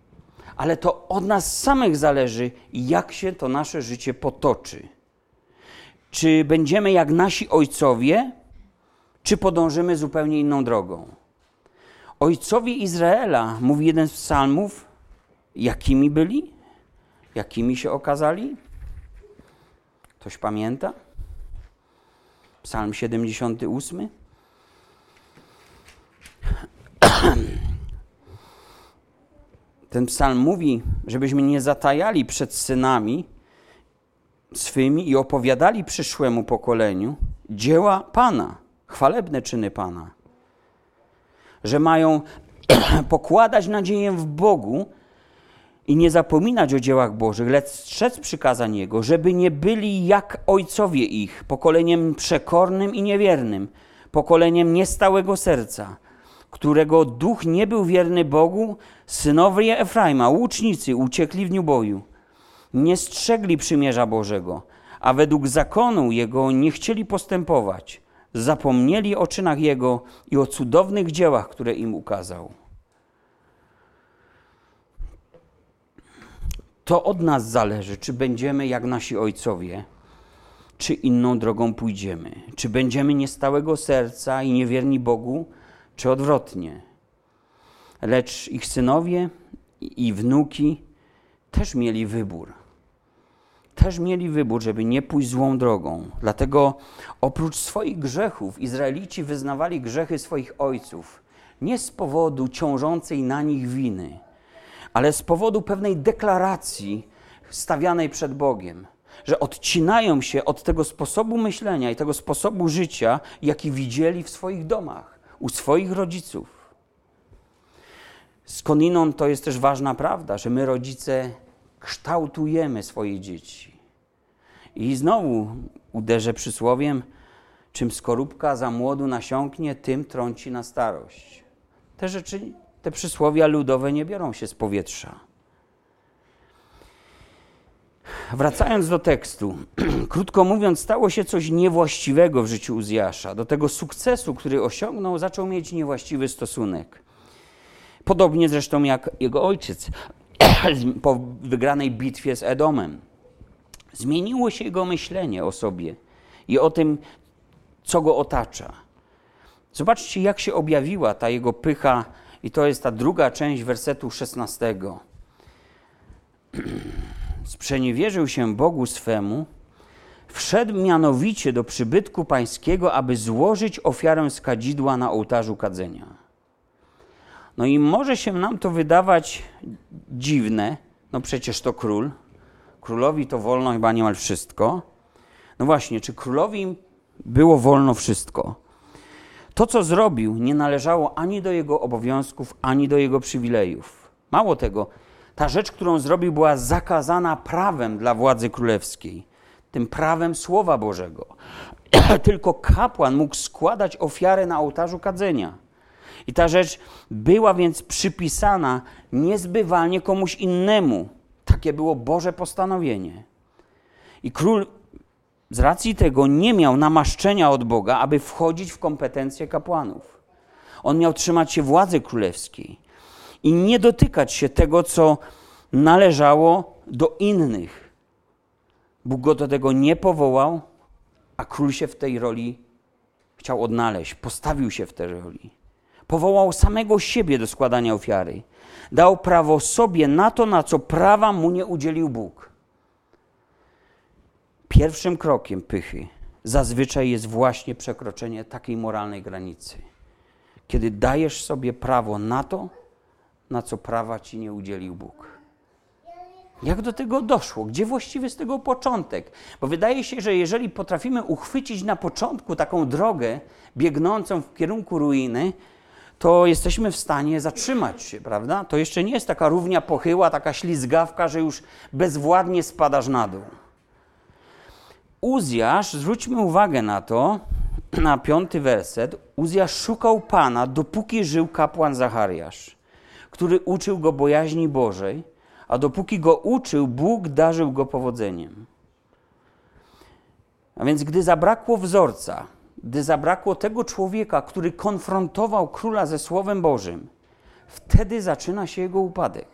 Ale to od nas samych zależy, jak się to nasze życie potoczy. Czy będziemy jak nasi ojcowie, czy podążymy zupełnie inną drogą? Ojcowie Izraela, mówi jeden z psalmów, jakimi byli? Jakimi się okazali? Ktoś pamięta? Psalm 78. Ten psalm mówi, żebyśmy nie zatajali przed synami swymi i opowiadali przyszłemu pokoleniu dzieła Pana, chwalebne czyny Pana. Że mają pokładać nadzieję w Bogu i nie zapominać o dziełach Bożych, lecz strzec przykazań Jego, żeby nie byli jak ojcowie ich, pokoleniem przekornym i niewiernym, pokoleniem niestałego serca, którego duch nie był wierny Bogu, synowie Efraima, łucznicy, uciekli w dniu boju. Nie strzegli przymierza Bożego, a według zakonu Jego nie chcieli postępować. Zapomnieli o czynach Jego i o cudownych dziełach, które im ukazał. To od nas zależy, czy będziemy jak nasi ojcowie, czy inną drogą pójdziemy. Czy będziemy niestałego serca i niewierni Bogu, czy odwrotnie. Lecz ich synowie i wnuki też mieli wybór. Też mieli wybór, żeby nie pójść złą drogą. Dlatego oprócz swoich grzechów Izraelici wyznawali grzechy swoich ojców. Nie z powodu ciążącej na nich winy, ale z powodu pewnej deklaracji stawianej przed Bogiem, że odcinają się od tego sposobu myślenia i tego sposobu życia, jaki widzieli w swoich domach, u swoich rodziców. Skądinąd to jest też ważna prawda, że my rodzice kształtujemy swoje dzieci. I znowu uderzę przysłowiem, czym skorupka za młodu nasiąknie, tym trąci na starość. Te rzeczy, te przysłowia ludowe nie biorą się z powietrza. Wracając do tekstu, krótko mówiąc, stało się coś niewłaściwego w życiu Uzjasza. Do tego sukcesu, który osiągnął, zaczął mieć niewłaściwy stosunek. Podobnie zresztą jak jego ojciec po wygranej bitwie z Edomem. Zmieniło się jego myślenie o sobie i o tym, co go otacza. Zobaczcie, jak się objawiła ta jego pycha, i to jest ta druga część wersetu 16. Sprzeniewierzył się Bogu swemu, wszedł mianowicie do przybytku pańskiego, aby złożyć ofiarę z kadzidła na ołtarzu kadzenia. No i może się nam to wydawać dziwne, no przecież to król. Królowi to wolno chyba niemal wszystko. No właśnie, czy królowi było wolno wszystko? To, co zrobił, nie należało ani do jego obowiązków, ani do jego przywilejów. Mało tego, ta rzecz, którą zrobił, była zakazana prawem dla władzy królewskiej, tym prawem Słowa Bożego. Tylko kapłan mógł składać ofiarę na ołtarzu kadzenia. I ta rzecz była więc przypisana niezbywalnie komuś innemu. Takie było Boże postanowienie. I król z racji tego nie miał namaszczenia od Boga, aby wchodzić w kompetencje kapłanów. On miał trzymać się władzy królewskiej i nie dotykać się tego, co należało do innych. Bóg go do tego nie powołał, a król się w tej roli chciał odnaleźć, postawił się w tej roli. Powołał samego siebie do składania ofiary. Dał prawo sobie na to, na co prawa mu nie udzielił Bóg. Pierwszym krokiem pychy zazwyczaj jest właśnie przekroczenie takiej moralnej granicy. Kiedy dajesz sobie prawo na to, na co prawa ci nie udzielił Bóg. Jak do tego doszło? Gdzie właściwie jest tego początek? Bo wydaje się, że jeżeli potrafimy uchwycić na początku taką drogę biegnącą w kierunku ruiny, to jesteśmy w stanie zatrzymać się, prawda? To jeszcze nie jest taka równia pochyła, taka ślizgawka, że już bezwładnie spadasz na dół. Uzjasz, zwróćmy uwagę na to, na piąty werset. Uzjasz szukał Pana, dopóki żył kapłan Zachariasz, który uczył go bojaźni Bożej, a dopóki go uczył, Bóg darzył go powodzeniem. A więc gdy zabrakło wzorca, gdy zabrakło tego człowieka, który konfrontował króla ze Słowem Bożym, wtedy zaczyna się jego upadek.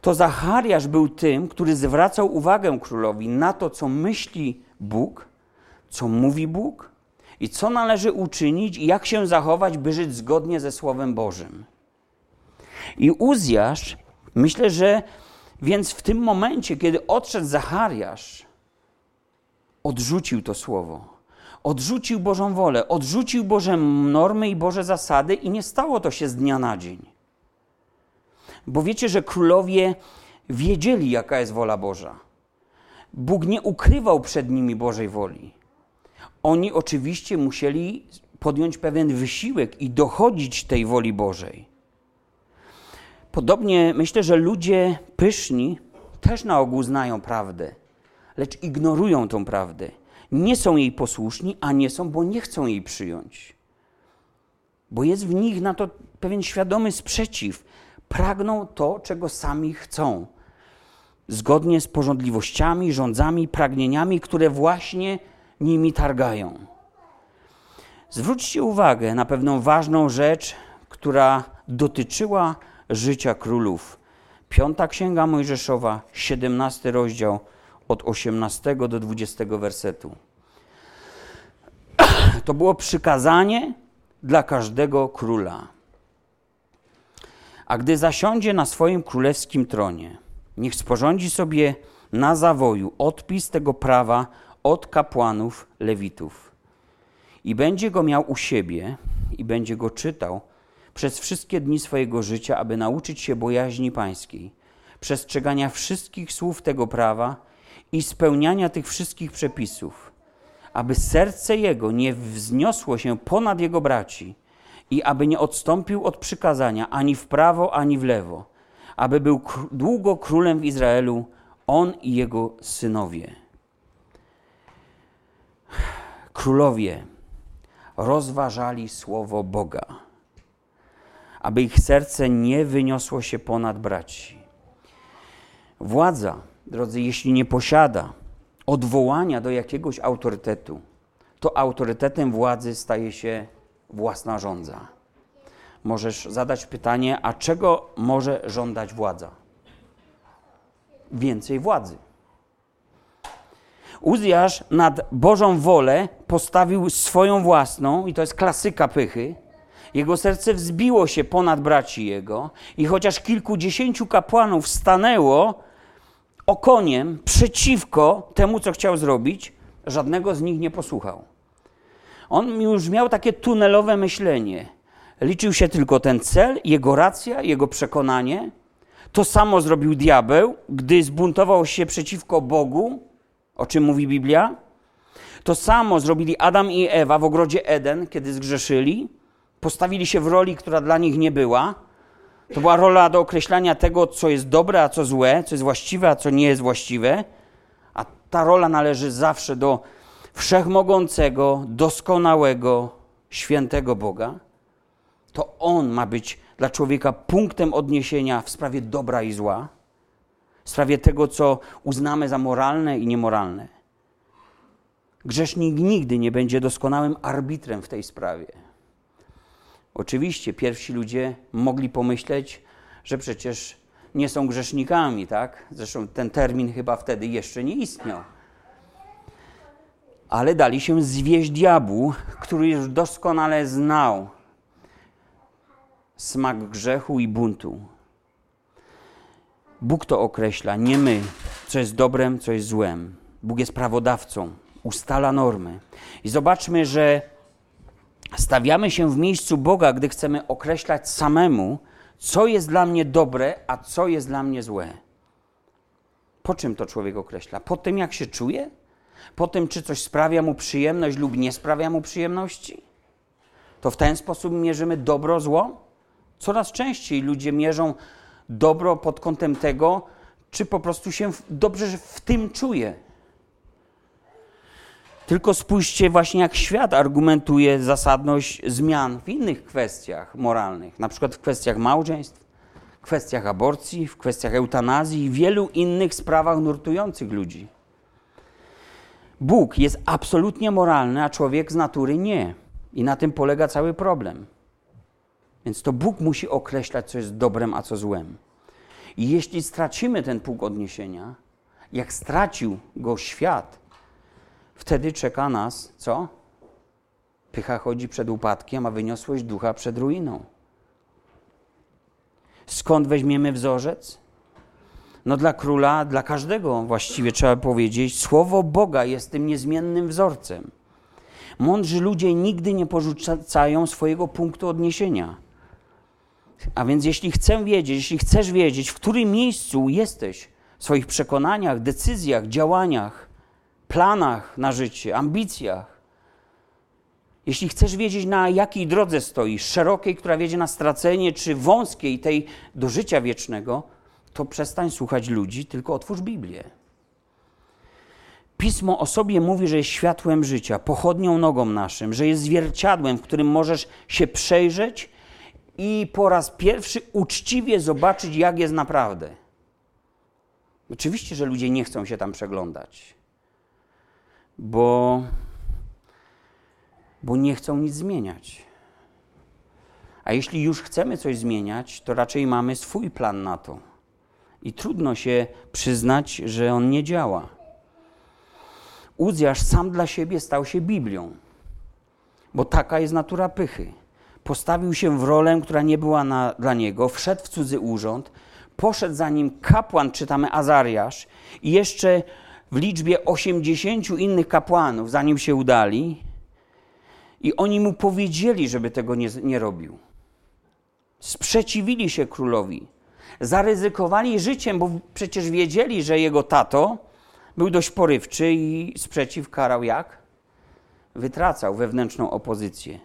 To Zachariasz był tym, który zwracał uwagę królowi na to, co myśli Bóg, co mówi Bóg i co należy uczynić i jak się zachować, by żyć zgodnie ze Słowem Bożym. I Uzjasz, myślę, że więc w tym momencie, kiedy odszedł Zachariasz, odrzucił to słowo odrzucił Bożą wolę, odrzucił Boże normy i Boże zasady i nie stało to się z dnia na dzień. Bo wiecie, że królowie wiedzieli, jaka jest wola Boża. Bóg nie ukrywał przed nimi Bożej woli. Oni oczywiście musieli podjąć pewien wysiłek i dochodzić tej woli Bożej. Podobnie myślę, że ludzie pyszni też na ogół znają prawdę, lecz ignorują tą prawdę nie są jej posłuszni, a nie są, bo nie chcą jej przyjąć. Bo jest w nich na to pewien świadomy sprzeciw. Pragną to, czego sami chcą. zgodnie z porządliwościami, rządzami, pragnieniami, które właśnie nimi targają. Zwróćcie uwagę na pewną ważną rzecz, która dotyczyła życia królów. Piąta Księga Mojżeszowa, 17 rozdział, od 18 do 20 wersetu. To było przykazanie dla każdego króla. A gdy zasiądzie na swoim królewskim tronie, niech sporządzi sobie na zawoju odpis tego prawa od kapłanów lewitów. I będzie go miał u siebie i będzie go czytał przez wszystkie dni swojego życia, aby nauczyć się bojaźni pańskiej, przestrzegania wszystkich słów tego prawa i spełniania tych wszystkich przepisów, aby serce jego nie wzniosło się ponad jego braci i aby nie odstąpił od przykazania ani w prawo, ani w lewo, aby był długo królem w Izraelu, on i jego synowie. Królowie rozważali słowo Boga, aby ich serce nie wyniosło się ponad braci. Władza, drodzy, jeśli nie posiada odwołania do jakiegoś autorytetu, to autorytetem władzy staje się własna rządza. Możesz zadać pytanie, a czego może żądać władza? Więcej władzy. Uzjasz nad Bożą wolę postawił swoją własną, i to jest klasyka pychy. Jego serce wzbiło się ponad braci jego, i chociaż kilkudziesięciu kapłanów stanęło okoniem przeciwko temu, co chciał zrobić, żadnego z nich nie posłuchał. On już miał takie tunelowe myślenie. Liczył się tylko ten cel, jego racja, jego przekonanie. To samo zrobił diabeł, gdy zbuntował się przeciwko Bogu, o czym mówi Biblia. To samo zrobili Adam i Ewa w ogrodzie Eden, kiedy zgrzeszyli. Postawili się w roli, która dla nich nie była. To była rola do określania tego, co jest dobre, a co złe, co jest właściwe, a co nie jest właściwe. A ta rola należy zawsze do wszechmogącego, doskonałego, świętego Boga. To On ma być dla człowieka punktem odniesienia w sprawie dobra i zła, w sprawie tego, co uznamy za moralne i niemoralne. Grzesznik nigdy nie będzie doskonałym arbitrem w tej sprawie. Oczywiście pierwsi ludzie mogli pomyśleć, że przecież nie są grzesznikami, tak? Zresztą ten termin chyba wtedy jeszcze nie istniał. Ale dali się zwieść diabłu, który już doskonale znał smak grzechu i buntu. Bóg to określa, nie my, co jest dobrem, co jest złem. Bóg jest prawodawcą, ustala normy. I zobaczmy, że stawiamy się w miejscu Boga, gdy chcemy określać samemu, co jest dla mnie dobre, a co jest dla mnie złe. Po czym to człowiek określa? Po tym, jak się czuje? Po tym, czy coś sprawia mu przyjemność lub nie sprawia mu przyjemności? To w ten sposób mierzymy dobro, zło? Coraz częściej ludzie mierzą dobro pod kątem tego, czy po prostu się dobrze w tym czuje. Tylko spójrzcie właśnie, jak świat argumentuje zasadność zmian w innych kwestiach moralnych, na przykład w kwestiach małżeństw, w kwestiach aborcji, w kwestiach eutanazji i wielu innych sprawach nurtujących ludzi. Bóg jest absolutnie moralny, a człowiek z natury nie. I na tym polega cały problem. Więc to Bóg musi określać, co jest dobrem, a co złem. I jeśli stracimy ten punkt odniesienia, jak stracił go świat, wtedy czeka nas co? Pycha chodzi przed upadkiem, a wyniosłość ducha przed ruiną. Skąd weźmiemy wzorzec? No dla króla, dla każdego właściwie trzeba powiedzieć, słowo Boga jest tym niezmiennym wzorcem. Mądrzy ludzie nigdy nie porzucają swojego punktu odniesienia. A więc jeśli chcę wiedzieć, jeśli chcesz wiedzieć, w którym miejscu jesteś w swoich przekonaniach, decyzjach, działaniach, planach na życie, ambicjach, jeśli chcesz wiedzieć, na jakiej drodze stoisz, szerokiej, która wiedzie na stracenie, czy wąskiej, tej do życia wiecznego, to przestań słuchać ludzi, tylko otwórz Biblię. Pismo o sobie mówi, że jest światłem życia, pochodnią nogą naszym, że jest zwierciadłem, w którym możesz się przejrzeć i po raz pierwszy uczciwie zobaczyć, jak jest naprawdę. Oczywiście, że ludzie nie chcą się tam przeglądać, bo, bo nie chcą nic zmieniać. A jeśli już chcemy coś zmieniać, to raczej mamy swój plan na to. I trudno się przyznać, że on nie działa. Uzjasz sam dla siebie stał się Biblią, bo taka jest natura pychy. Postawił się w rolę, która nie była na, dla niego, wszedł w cudzy urząd, poszedł za nim kapłan, czytamy Azariasz, i jeszcze w liczbie 80 innych kapłanów, zanim się udali, i oni mu powiedzieli, żeby tego nie, nie robił. Sprzeciwili się królowi. Zaryzykowali życiem, bo przecież wiedzieli, że jego tato był dość porywczy i sprzeciw karał jak? Wytracał wewnętrzną opozycję.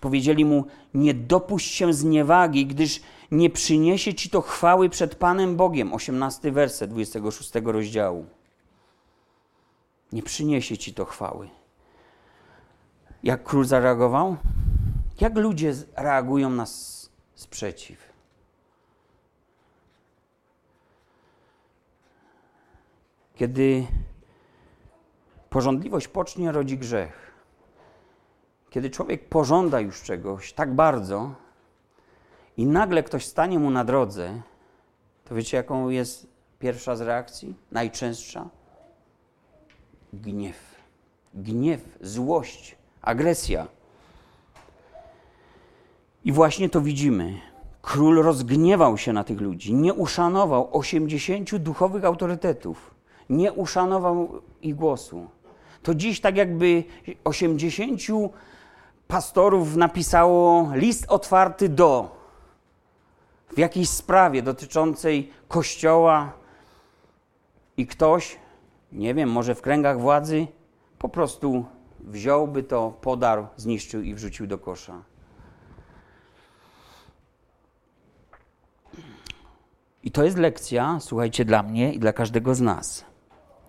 Powiedzieli mu: Nie dopuść się zniewagi, gdyż nie przyniesie ci to chwały przed Panem Bogiem. 18 werset 26 rozdziału. Nie przyniesie ci to chwały. Jak król zareagował? Jak ludzie reagują na sprzeciw? Kiedy porządliwość pocznie, rodzi grzech. Kiedy człowiek pożąda już czegoś tak bardzo i nagle ktoś stanie mu na drodze, to wiecie, jaką jest pierwsza z reakcji? Najczęstsza? Gniew. Gniew, złość, agresja. I właśnie to widzimy. Król rozgniewał się na tych ludzi, nie uszanował 80 duchowych autorytetów, nie uszanował ich głosu. To dziś tak jakby 80 pastorów napisało list otwarty do w jakiejś sprawie dotyczącej kościoła i ktoś, nie wiem, może w kręgach władzy, po prostu wziąłby to, podarł, zniszczył i wrzucił do kosza. I to jest lekcja, słuchajcie, dla mnie i dla każdego z nas.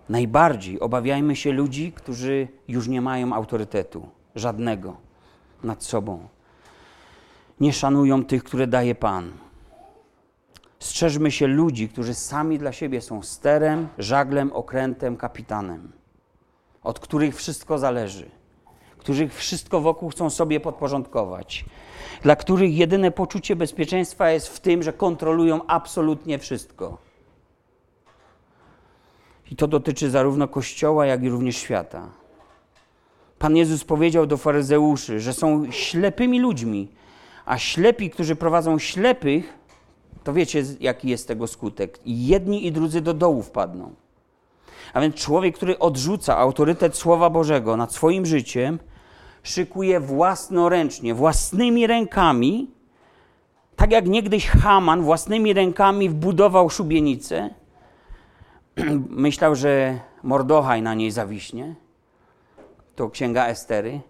Najbardziej obawiajmy się ludzi, którzy już nie mają autorytetu, żadnego nad sobą. Nie szanują tych, które daje Pan. Strzeżmy się ludzi, którzy sami dla siebie są sterem, żaglem, okrętem, kapitanem, od których wszystko zależy, których wszystko wokół chcą sobie podporządkować, dla których jedyne poczucie bezpieczeństwa jest w tym, że kontrolują absolutnie wszystko. I to dotyczy zarówno Kościoła, jak i również świata. Pan Jezus powiedział do faryzeuszy, że są ślepymi ludźmi, a ślepi, którzy prowadzą ślepych, to wiecie, jaki jest tego skutek. Jedni i drudzy do dołu wpadną. A więc człowiek, który odrzuca autorytet Słowa Bożego nad swoim życiem, szykuje własnoręcznie, własnymi rękami, tak jak niegdyś Haman własnymi rękami wbudował szubienicę, myślał, że Mordochaj na niej zawiśnie. To księga Estery.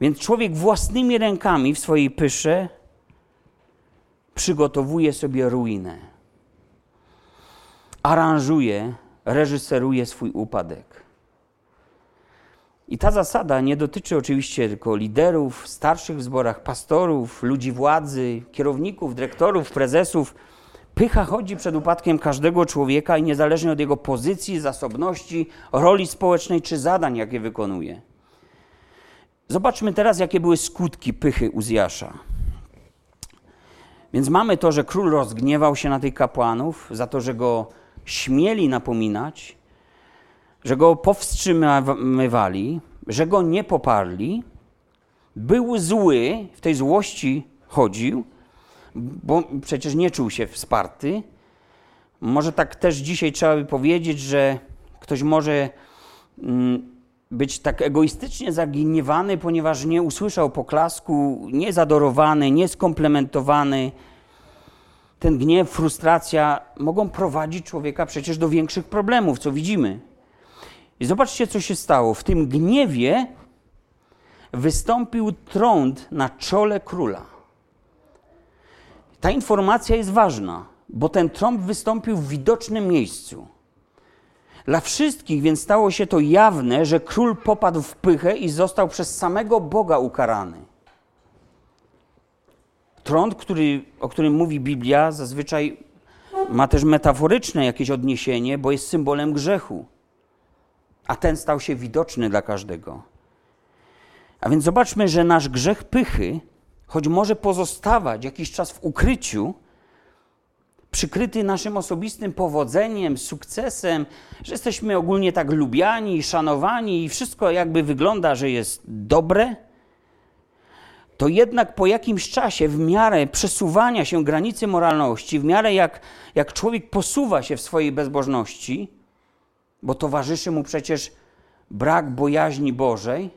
Więc człowiek własnymi rękami w swojej pysze przygotowuje sobie ruinę. Aranżuje, reżyseruje swój upadek. I ta zasada nie dotyczy oczywiście tylko liderów, starszych w zborach, pastorów, ludzi władzy, kierowników, dyrektorów, prezesów. Pycha chodzi przed upadkiem każdego człowieka i niezależnie od jego pozycji, zasobności, roli społecznej czy zadań, jakie wykonuje. Zobaczmy teraz, jakie były skutki pychy Uzjasza. Więc mamy to, że król rozgniewał się na tych kapłanów za to, że go śmieli napominać, że go powstrzymywali, że go nie poparli. Był zły, w tej złości chodził, bo przecież nie czuł się wsparty. Może tak też dzisiaj trzeba by powiedzieć, że ktoś może mm, być tak egoistycznie zagniewany, ponieważ nie usłyszał poklasku, niezadorowany, nieskomplementowany. Ten gniew, frustracja mogą prowadzić człowieka przecież do większych problemów, co widzimy. I zobaczcie, co się stało. W tym gniewie wystąpił trąd na czole króla. Ta informacja jest ważna, bo ten trąb wystąpił w widocznym miejscu. Dla wszystkich więc stało się to jawne, że król popadł w pychę i został przez samego Boga ukarany. Trąd, który, o którym mówi Biblia, zazwyczaj ma też metaforyczne jakieś odniesienie, bo jest symbolem grzechu. A ten stał się widoczny dla każdego. A więc zobaczmy, że nasz grzech pychy, choć może pozostawać jakiś czas w ukryciu, przykryty naszym osobistym powodzeniem, sukcesem, że jesteśmy ogólnie tak lubiani, szanowani i wszystko jakby wygląda, że jest dobre, to jednak po jakimś czasie, w miarę przesuwania się granicy moralności, w miarę jak, jak człowiek posuwa się w swojej bezbożności, bo towarzyszy mu przecież brak bojaźni Bożej,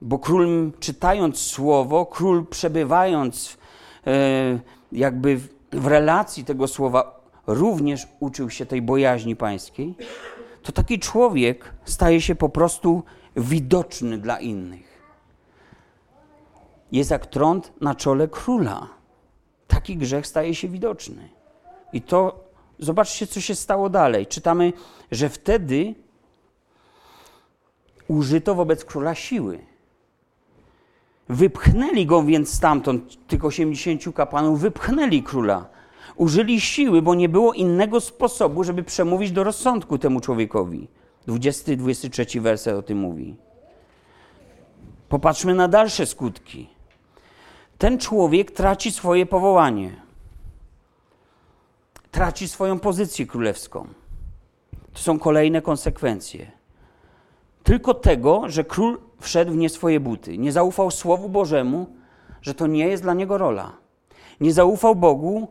bo król czytając słowo, król przebywając e, jakby w relacji tego słowa, również uczył się tej bojaźni pańskiej, to taki człowiek staje się po prostu widoczny dla innych. Jest jak trąd na czole króla. Taki grzech staje się widoczny. I to zobaczcie, co się stało dalej. Czytamy, że wtedy użyto wobec króla siły. Wypchnęli go więc stamtąd, tych 80 kapłanów, wypchnęli króla. Użyli siły, bo nie było innego sposobu, żeby przemówić do rozsądku temu człowiekowi. 20-23 werset o tym mówi. Popatrzmy na dalsze skutki. Ten człowiek traci swoje powołanie. Traci swoją pozycję królewską. To są kolejne konsekwencje. Tylko tego, że król wszedł w nie swoje buty. Nie zaufał Słowu Bożemu, że to nie jest dla niego rola. Nie zaufał Bogu,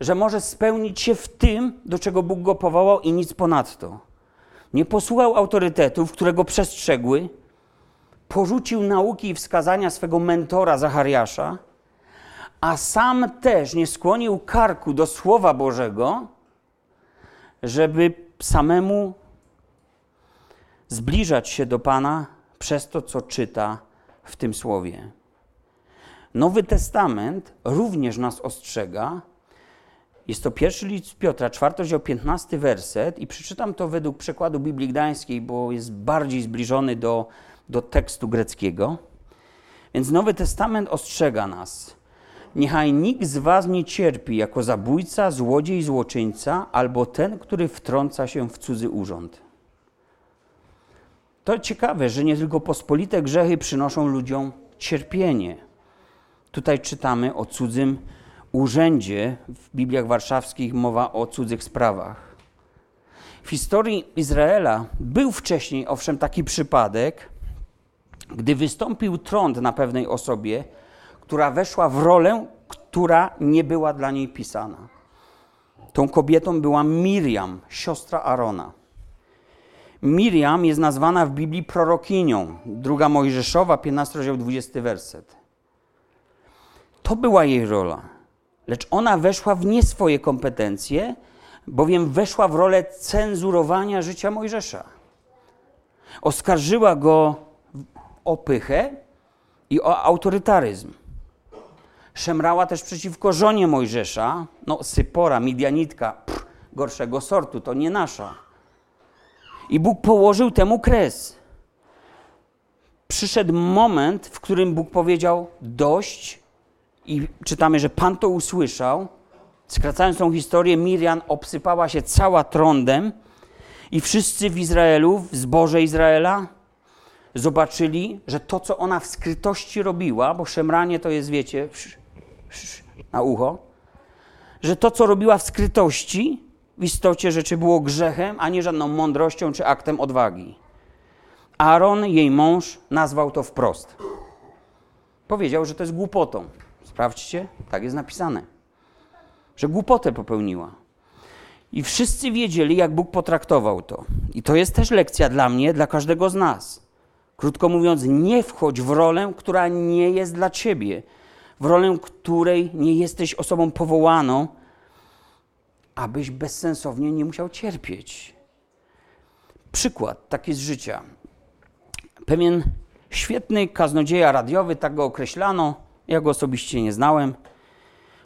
że może spełnić się w tym, do czego Bóg go powołał i nic ponadto. Nie posłuchał autorytetów, które go przestrzegły, porzucił nauki i wskazania swego mentora Zachariasza, a sam też nie skłonił karku do Słowa Bożego, żeby samemu zbliżać się do Pana przez to, co czyta w tym słowie. Nowy Testament również nas ostrzega. Jest to pierwszy list Piotra, czwarty rozdział, 15 werset i przeczytam to według przekładu Biblii Gdańskiej, bo jest bardziej zbliżony do, do tekstu greckiego. Więc Nowy Testament ostrzega nas. Niechaj nikt z was nie cierpi jako zabójca, złodziej, złoczyńca albo ten, który wtrąca się w cudzy urząd. To ciekawe, że nie tylko pospolite grzechy przynoszą ludziom cierpienie. Tutaj czytamy o cudzym urzędzie. W Bibliach warszawskich mowa o cudzych sprawach. W historii Izraela był wcześniej, owszem, taki przypadek, gdy wystąpił trąd na pewnej osobie, która weszła w rolę, która nie była dla niej pisana. Tą kobietą była Miriam, siostra Arona. Miriam jest nazwana w Biblii prorokinią. Druga Mojżeszowa, 15 rozdział, 20 werset. To była jej rola. Lecz ona weszła w nie swoje kompetencje, bowiem weszła w rolę cenzurowania życia Mojżesza. Oskarżyła go o pychę i o autorytaryzm. Szemrała też przeciwko żonie Mojżesza, no Sypora, Midianitka, pff, gorszego sortu, to nie nasza. I Bóg położył temu kres. Przyszedł moment, w którym Bóg powiedział dość i czytamy, że Pan to usłyszał. Skracając tą historię, Miriam obsypała się cała trądem i wszyscy w Izraelu, w zborze Izraela, zobaczyli, że to, co ona w skrytości robiła, bo szemranie to jest, wiecie, na ucho, że to, co robiła w skrytości, w istocie rzeczy było grzechem, a nie żadną mądrością czy aktem odwagi. Aaron, jej mąż, nazwał to wprost. Powiedział, że to jest głupotą. Sprawdźcie, tak jest napisane. Że głupotę popełniła. I wszyscy wiedzieli, jak Bóg potraktował to. I to jest też lekcja dla mnie, dla każdego z nas. Krótko mówiąc, nie wchodź w rolę, która nie jest dla ciebie, w rolę, której nie jesteś osobą powołaną, abyś bezsensownie nie musiał cierpieć. Przykład taki z życia. Pewien świetny kaznodzieja radiowy, tak go określano, ja go osobiście nie znałem,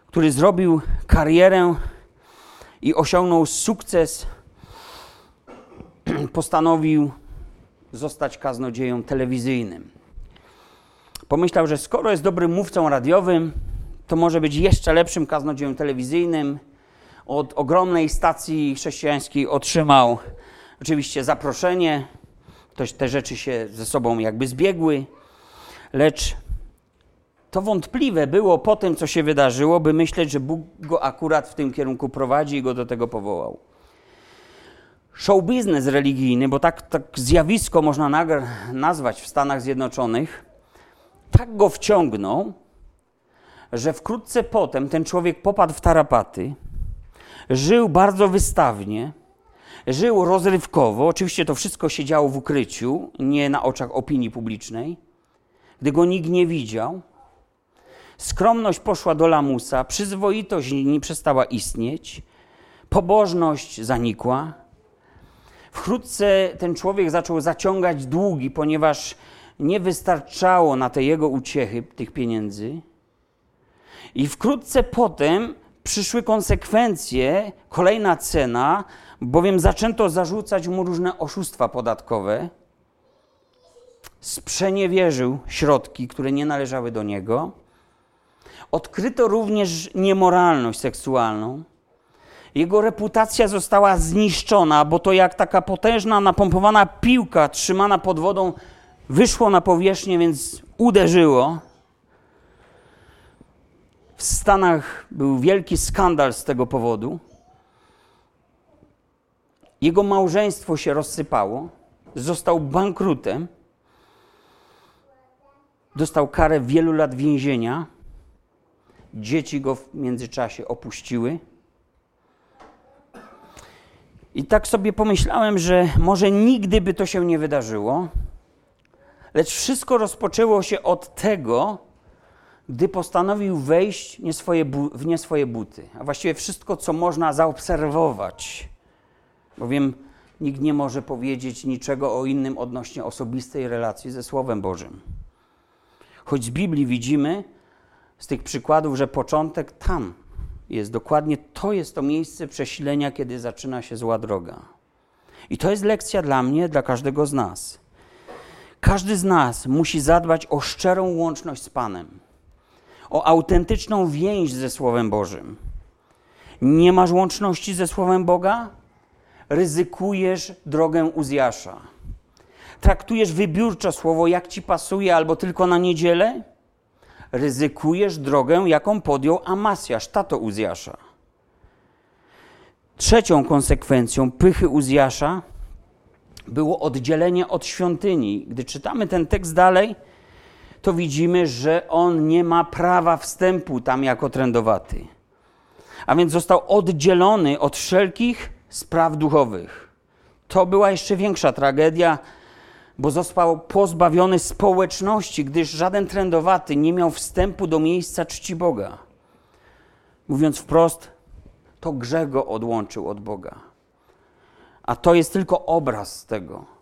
który zrobił karierę i osiągnął sukces, postanowił zostać kaznodzieją telewizyjnym. Pomyślał, że skoro jest dobrym mówcą radiowym, to może być jeszcze lepszym kaznodzieją telewizyjnym od ogromnej stacji chrześcijańskiej otrzymał oczywiście zaproszenie. Toś te rzeczy się ze sobą jakby zbiegły, lecz to wątpliwe było po tym, co się wydarzyło, by myśleć, że Bóg go akurat w tym kierunku prowadzi i go do tego powołał. Show biznes religijny, bo tak, tak zjawisko można nazwać w Stanach Zjednoczonych, tak go wciągnął, że wkrótce potem ten człowiek popadł w tarapaty, żył bardzo wystawnie, żył rozrywkowo. Oczywiście to wszystko się działo w ukryciu, nie na oczach opinii publicznej, gdy go nikt nie widział. Skromność poszła do lamusa, przyzwoitość nie przestała istnieć, pobożność zanikła. Wkrótce ten człowiek zaczął zaciągać długi, ponieważ nie wystarczało na te jego uciechy tych pieniędzy. I wkrótce potem przyszły konsekwencje, kolejna cena, bowiem zaczęto zarzucać mu różne oszustwa podatkowe. Sprzeniewierzył środki, które nie należały do niego. Odkryto również niemoralność seksualną. Jego reputacja została zniszczona, bo to jak taka potężna, napompowana piłka trzymana pod wodą wyszło na powierzchnię, więc uderzyło. W Stanach był wielki skandal z tego powodu. Jego małżeństwo się rozsypało, został bankrutem, dostał karę wielu lat więzienia. Dzieci go w międzyczasie opuściły. I tak sobie pomyślałem, że może nigdy by to się nie wydarzyło, lecz wszystko rozpoczęło się od tego, gdy postanowił wejść nie swoje w nie swoje buty, a właściwie wszystko, co można zaobserwować, bowiem nikt nie może powiedzieć niczego o innym odnośnie osobistej relacji ze Słowem Bożym. Choć z Biblii widzimy z tych przykładów, że początek tam jest dokładnie to jest to miejsce przesilenia, kiedy zaczyna się zła droga. I to jest lekcja dla mnie, dla każdego z nas. Każdy z nas musi zadbać o szczerą łączność z Panem o autentyczną więź ze Słowem Bożym. Nie masz łączności ze Słowem Boga? Ryzykujesz drogę Uzjasza. Traktujesz wybiórczo słowo, jak ci pasuje, albo tylko na niedzielę? Ryzykujesz drogę, jaką podjął Amasjasz, tato Uzjasza. Trzecią konsekwencją pychy Uzjasza było oddzielenie od świątyni. Gdy czytamy ten tekst dalej, to widzimy, że on nie ma prawa wstępu tam jako trędowaty. A więc został oddzielony od wszelkich spraw duchowych. To była jeszcze większa tragedia, bo został pozbawiony społeczności, gdyż żaden trędowaty nie miał wstępu do miejsca czci Boga. Mówiąc wprost, to grzech go odłączył od Boga. A to jest tylko obraz tego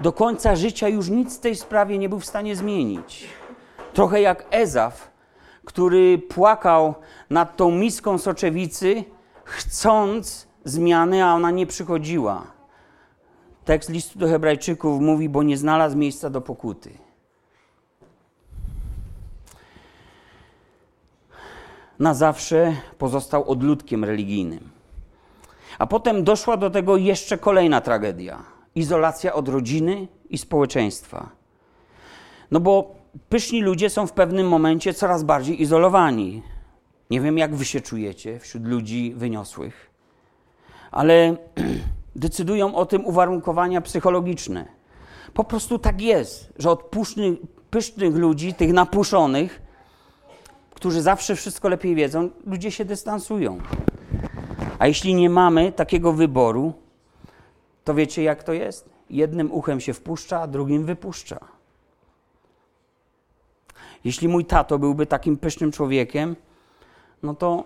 do końca życia już nic w tej sprawie nie był w stanie zmienić. Trochę jak Ezaf, który płakał nad tą miską soczewicy, chcąc zmiany, a ona nie przychodziła. Tekst listu do Hebrajczyków mówi, bo nie znalazł miejsca do pokuty. Na zawsze pozostał odludkiem religijnym. A potem doszła do tego jeszcze kolejna tragedia izolacja od rodziny i społeczeństwa. No bo pyszni ludzie są w pewnym momencie coraz bardziej izolowani. Nie wiem, jak wy się czujecie wśród ludzi wyniosłych, ale decydują o tym uwarunkowania psychologiczne. Po prostu tak jest, że od pysznych, pysznych ludzi, tych napuszonych, którzy zawsze wszystko lepiej wiedzą, ludzie się dystansują. A jeśli nie mamy takiego wyboru, to wiecie jak to jest? Jednym uchem się wpuszcza, a drugim wypuszcza. Jeśli mój tato byłby takim pysznym człowiekiem, no to,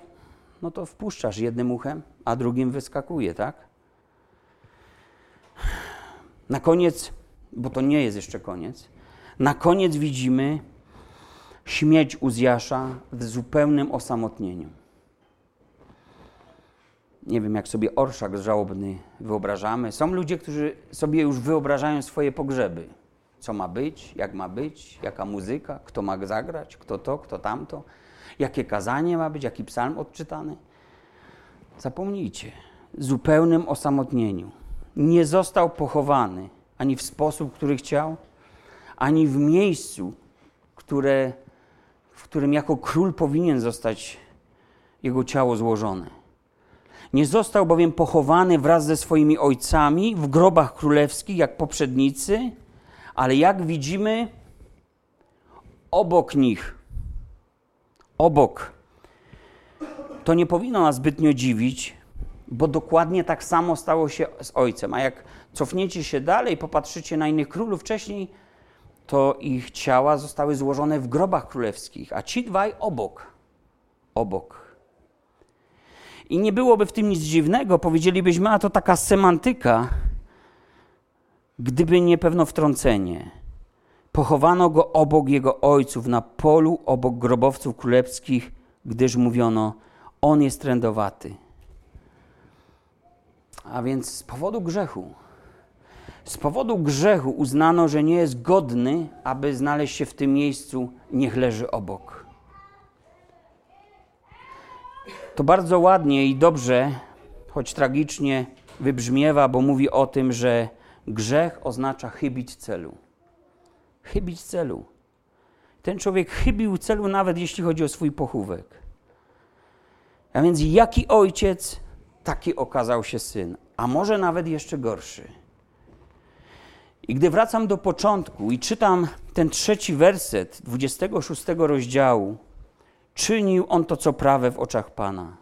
no to wpuszczasz jednym uchem, a drugim wyskakuje, tak? Na koniec, bo to nie jest jeszcze koniec, na koniec widzimy śmierć Uzjasza w zupełnym osamotnieniu nie wiem, jak sobie orszak żałobny wyobrażamy. Są ludzie, którzy sobie już wyobrażają swoje pogrzeby. Co ma być, jak ma być, jaka muzyka, kto ma zagrać, kto to, kto tamto, jakie kazanie ma być, jaki psalm odczytany. Zapomnijcie, zupełnym osamotnieniu. Nie został pochowany ani w sposób, który chciał, ani w miejscu, które, w którym jako król powinien zostać jego ciało złożone. Nie został bowiem pochowany wraz ze swoimi ojcami w grobach królewskich, jak poprzednicy, ale jak widzimy, obok nich. Obok. To nie powinno nas zbytnio dziwić, bo dokładnie tak samo stało się z ojcem. A jak cofniecie się dalej, popatrzycie na innych królów wcześniej, to ich ciała zostały złożone w grobach królewskich, a ci dwaj obok. Obok. I nie byłoby w tym nic dziwnego, powiedzielibyśmy, a to taka semantyka, gdyby nie pewno wtrącenie. Pochowano go obok jego ojców na polu obok grobowców królewskich, gdyż mówiono, on jest trędowaty. A więc z powodu grzechu. Z powodu grzechu uznano, że nie jest godny, aby znaleźć się w tym miejscu, niech leży obok. To bardzo ładnie i dobrze, choć tragicznie wybrzmiewa, bo mówi o tym, że grzech oznacza chybić celu. Chybić celu. Ten człowiek chybił celu, nawet jeśli chodzi o swój pochówek. A więc jaki ojciec, taki okazał się syn, a może nawet jeszcze gorszy. I gdy wracam do początku i czytam ten trzeci werset 26 rozdziału, czynił on to, co prawe w oczach Pana,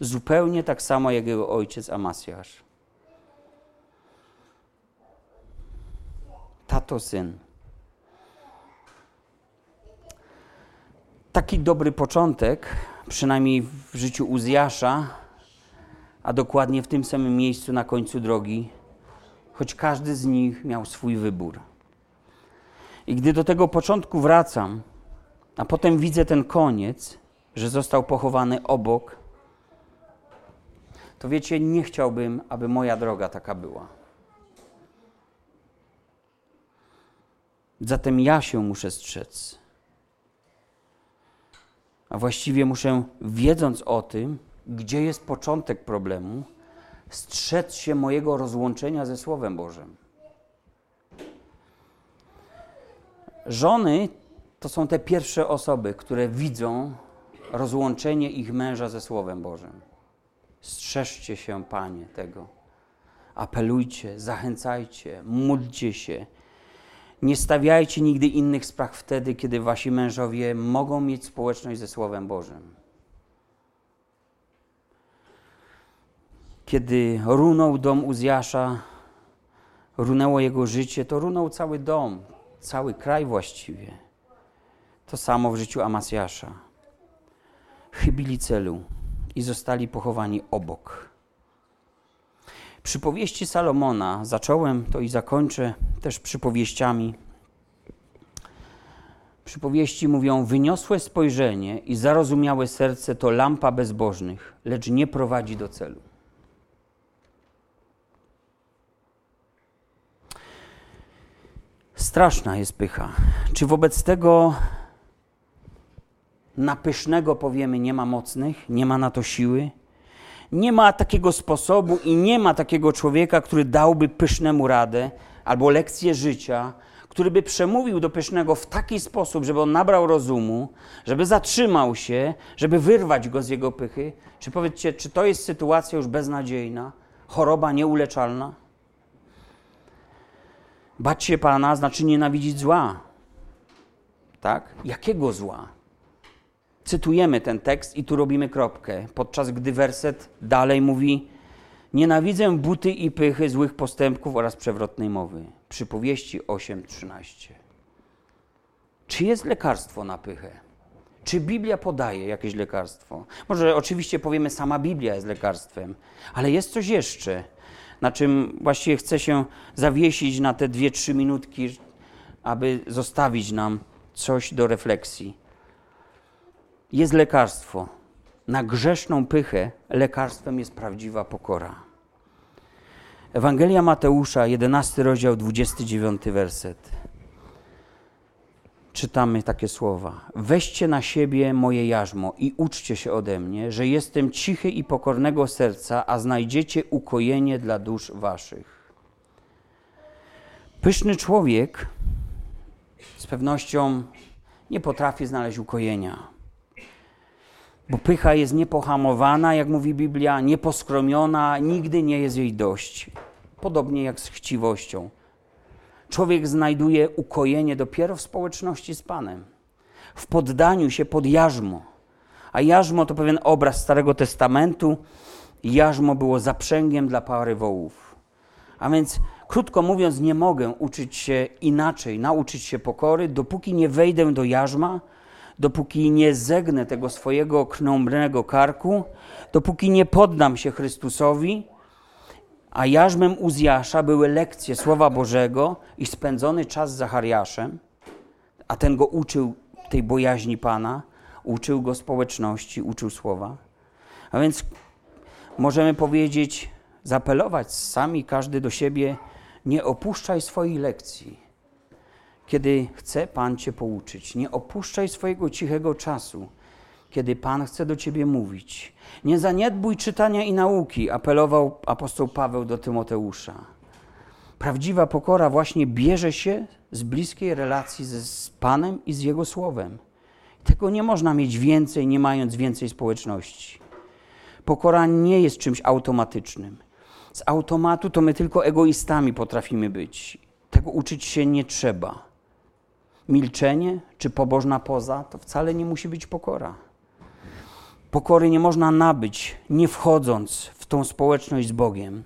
zupełnie tak samo jak jego ojciec Amasjasz. Tato, syn. Taki dobry początek, przynajmniej w życiu Uzjasza, a dokładnie w tym samym miejscu na końcu drogi, choć każdy z nich miał swój wybór. I gdy do tego początku wracam, a potem widzę ten koniec, że został pochowany obok, to wiecie, nie chciałbym, aby moja droga taka była. Zatem ja się muszę strzec. A właściwie muszę, wiedząc o tym, gdzie jest początek problemu, strzec się mojego rozłączenia ze Słowem Bożym. Żony to są te pierwsze osoby, które widzą rozłączenie ich męża ze Słowem Bożym. Strzeżcie się, Panie, tego. Apelujcie, zachęcajcie, módlcie się. Nie stawiajcie nigdy innych spraw wtedy, kiedy wasi mężowie mogą mieć społeczność ze Słowem Bożym. Kiedy runął dom Uzjasza, runęło jego życie, to runął cały dom, cały kraj właściwie. To samo w życiu Amasjasza. Chybili celu i zostali pochowani obok. Przypowieści Salomona, zacząłem to i zakończę też przypowieściami. Przypowieści mówią: Wyniosłe spojrzenie i zarozumiałe serce to lampa bezbożnych, lecz nie prowadzi do celu. Straszna jest pycha. Czy wobec tego na pysznego powiemy nie ma mocnych, nie ma na to siły? Nie ma takiego sposobu i nie ma takiego człowieka, który dałby pysznemu radę albo lekcję życia, który by przemówił do pysznego w taki sposób, żeby on nabrał rozumu, żeby zatrzymał się, żeby wyrwać go z jego pychy. Czy powiedzcie, czy to jest sytuacja już beznadziejna, choroba nieuleczalna? Bać się Pana znaczy nienawidzić zła. Tak? Jakiego zła? Cytujemy ten tekst i tu robimy kropkę, podczas gdy werset dalej mówi: Nienawidzę buty i pychy, złych postępków oraz przewrotnej mowy. Przypowieści 8:13. Czy jest lekarstwo na pychę? Czy Biblia podaje jakieś lekarstwo? Może oczywiście powiemy, sama Biblia jest lekarstwem, ale jest coś jeszcze na czym właściwie chcę się zawiesić na te dwie, trzy minutki, aby zostawić nam coś do refleksji. Jest lekarstwo. Na grzeszną pychę lekarstwem jest prawdziwa pokora. Ewangelia Mateusza, 11 rozdział, 29 werset. czytamy takie słowa: Weźcie na siebie moje jarzmo i uczcie się ode mnie, że jestem cichy i pokornego serca, a znajdziecie ukojenie dla dusz waszych. Pyszny człowiek z pewnością nie potrafi znaleźć ukojenia. Bo pycha jest niepohamowana, jak mówi Biblia, nieposkromiona, nigdy nie jest jej dość. Podobnie jak z chciwością. Człowiek znajduje ukojenie dopiero w społeczności z Panem, w poddaniu się pod jarzmo. A jarzmo to pewien obraz Starego Testamentu. Jarzmo było zaprzęgiem dla pary wołów. A więc, krótko mówiąc, nie mogę uczyć się inaczej, nauczyć się pokory, dopóki nie wejdę do jarzma, dopóki nie zegnę tego swojego krnąbrnego karku, dopóki nie poddam się Chrystusowi, a jarzmem Uzjasza były lekcje Słowa Bożego i spędzony czas z Zachariaszem, a ten go uczył tej bojaźni Pana, uczył go społeczności, uczył Słowa. A więc możemy powiedzieć, zapelować sami każdy do siebie, nie opuszczaj swojej lekcji. Kiedy chce Pan Cię pouczyć, nie opuszczaj swojego cichego czasu, kiedy Pan chce do Ciebie mówić. Nie zaniedbuj czytania i nauki, apelował apostoł Paweł do Tymoteusza. Prawdziwa pokora właśnie bierze się z bliskiej relacji z Panem i z Jego Słowem. Tego nie można mieć więcej, nie mając więcej społeczności. Pokora nie jest czymś automatycznym. Z automatu to my tylko egoistami potrafimy być. Tego uczyć się nie trzeba. Milczenie czy pobożna poza to wcale nie musi być pokora. Pokory nie można nabyć, nie wchodząc w tą społeczność z Bogiem.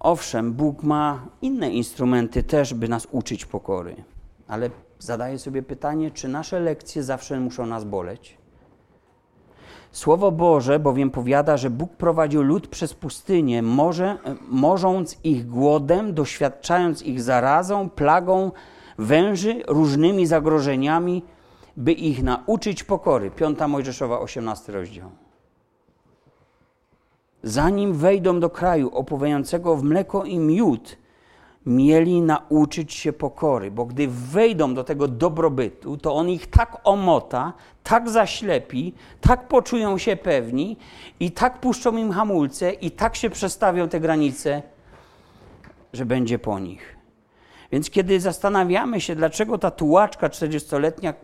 Owszem, Bóg ma inne instrumenty też, by nas uczyć pokory, ale zadaję sobie pytanie, czy nasze lekcje zawsze muszą nas boleć? Słowo Boże bowiem powiada, że Bóg prowadził lud przez pustynię, może, morząc ich głodem, doświadczając ich zarazą, plagą węży, różnymi zagrożeniami, by ich nauczyć pokory. Piąta Mojżeszowa, 18 rozdział. Zanim wejdą do kraju opływającego w mleko i miód, mieli nauczyć się pokory, bo gdy wejdą do tego dobrobytu, to on ich tak omota, tak zaślepi, tak poczują się pewni i tak puszczą im hamulce i tak się przestawią te granice, że będzie po nich. Więc kiedy zastanawiamy się, dlaczego ta tułaczka 40-letnia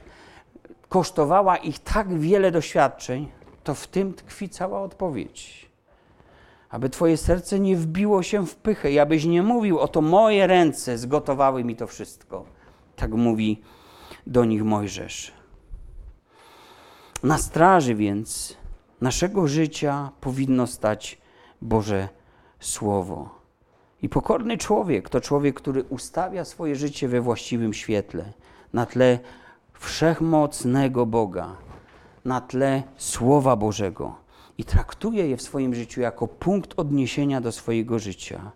kosztowała ich tak wiele doświadczeń, to w tym tkwi cała odpowiedź. Aby Twoje serce nie wbiło się w pychę i abyś nie mówił, oto moje ręce zgotowały mi to wszystko. Tak mówi do nich Mojżesz. Na straży więc naszego życia powinno stać Boże Słowo. I pokorny człowiek to człowiek, który ustawia swoje życie we właściwym świetle, na tle wszechmocnego Boga, na tle Słowa Bożego i traktuje je w swoim życiu jako punkt odniesienia do swojego życia.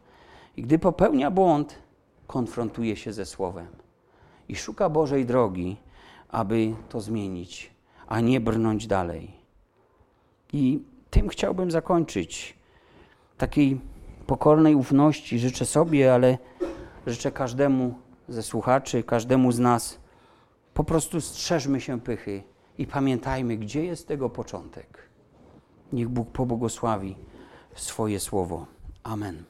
I gdy popełnia błąd, konfrontuje się ze Słowem i szuka Bożej drogi, aby to zmienić, a nie brnąć dalej. I tym chciałbym zakończyć. Takiej pokornej ufności życzę sobie, ale życzę każdemu ze słuchaczy, każdemu z nas. Po prostu strzeżmy się pychy i pamiętajmy, gdzie jest tego początek. Niech Bóg pobłogosławi swoje słowo. Amen.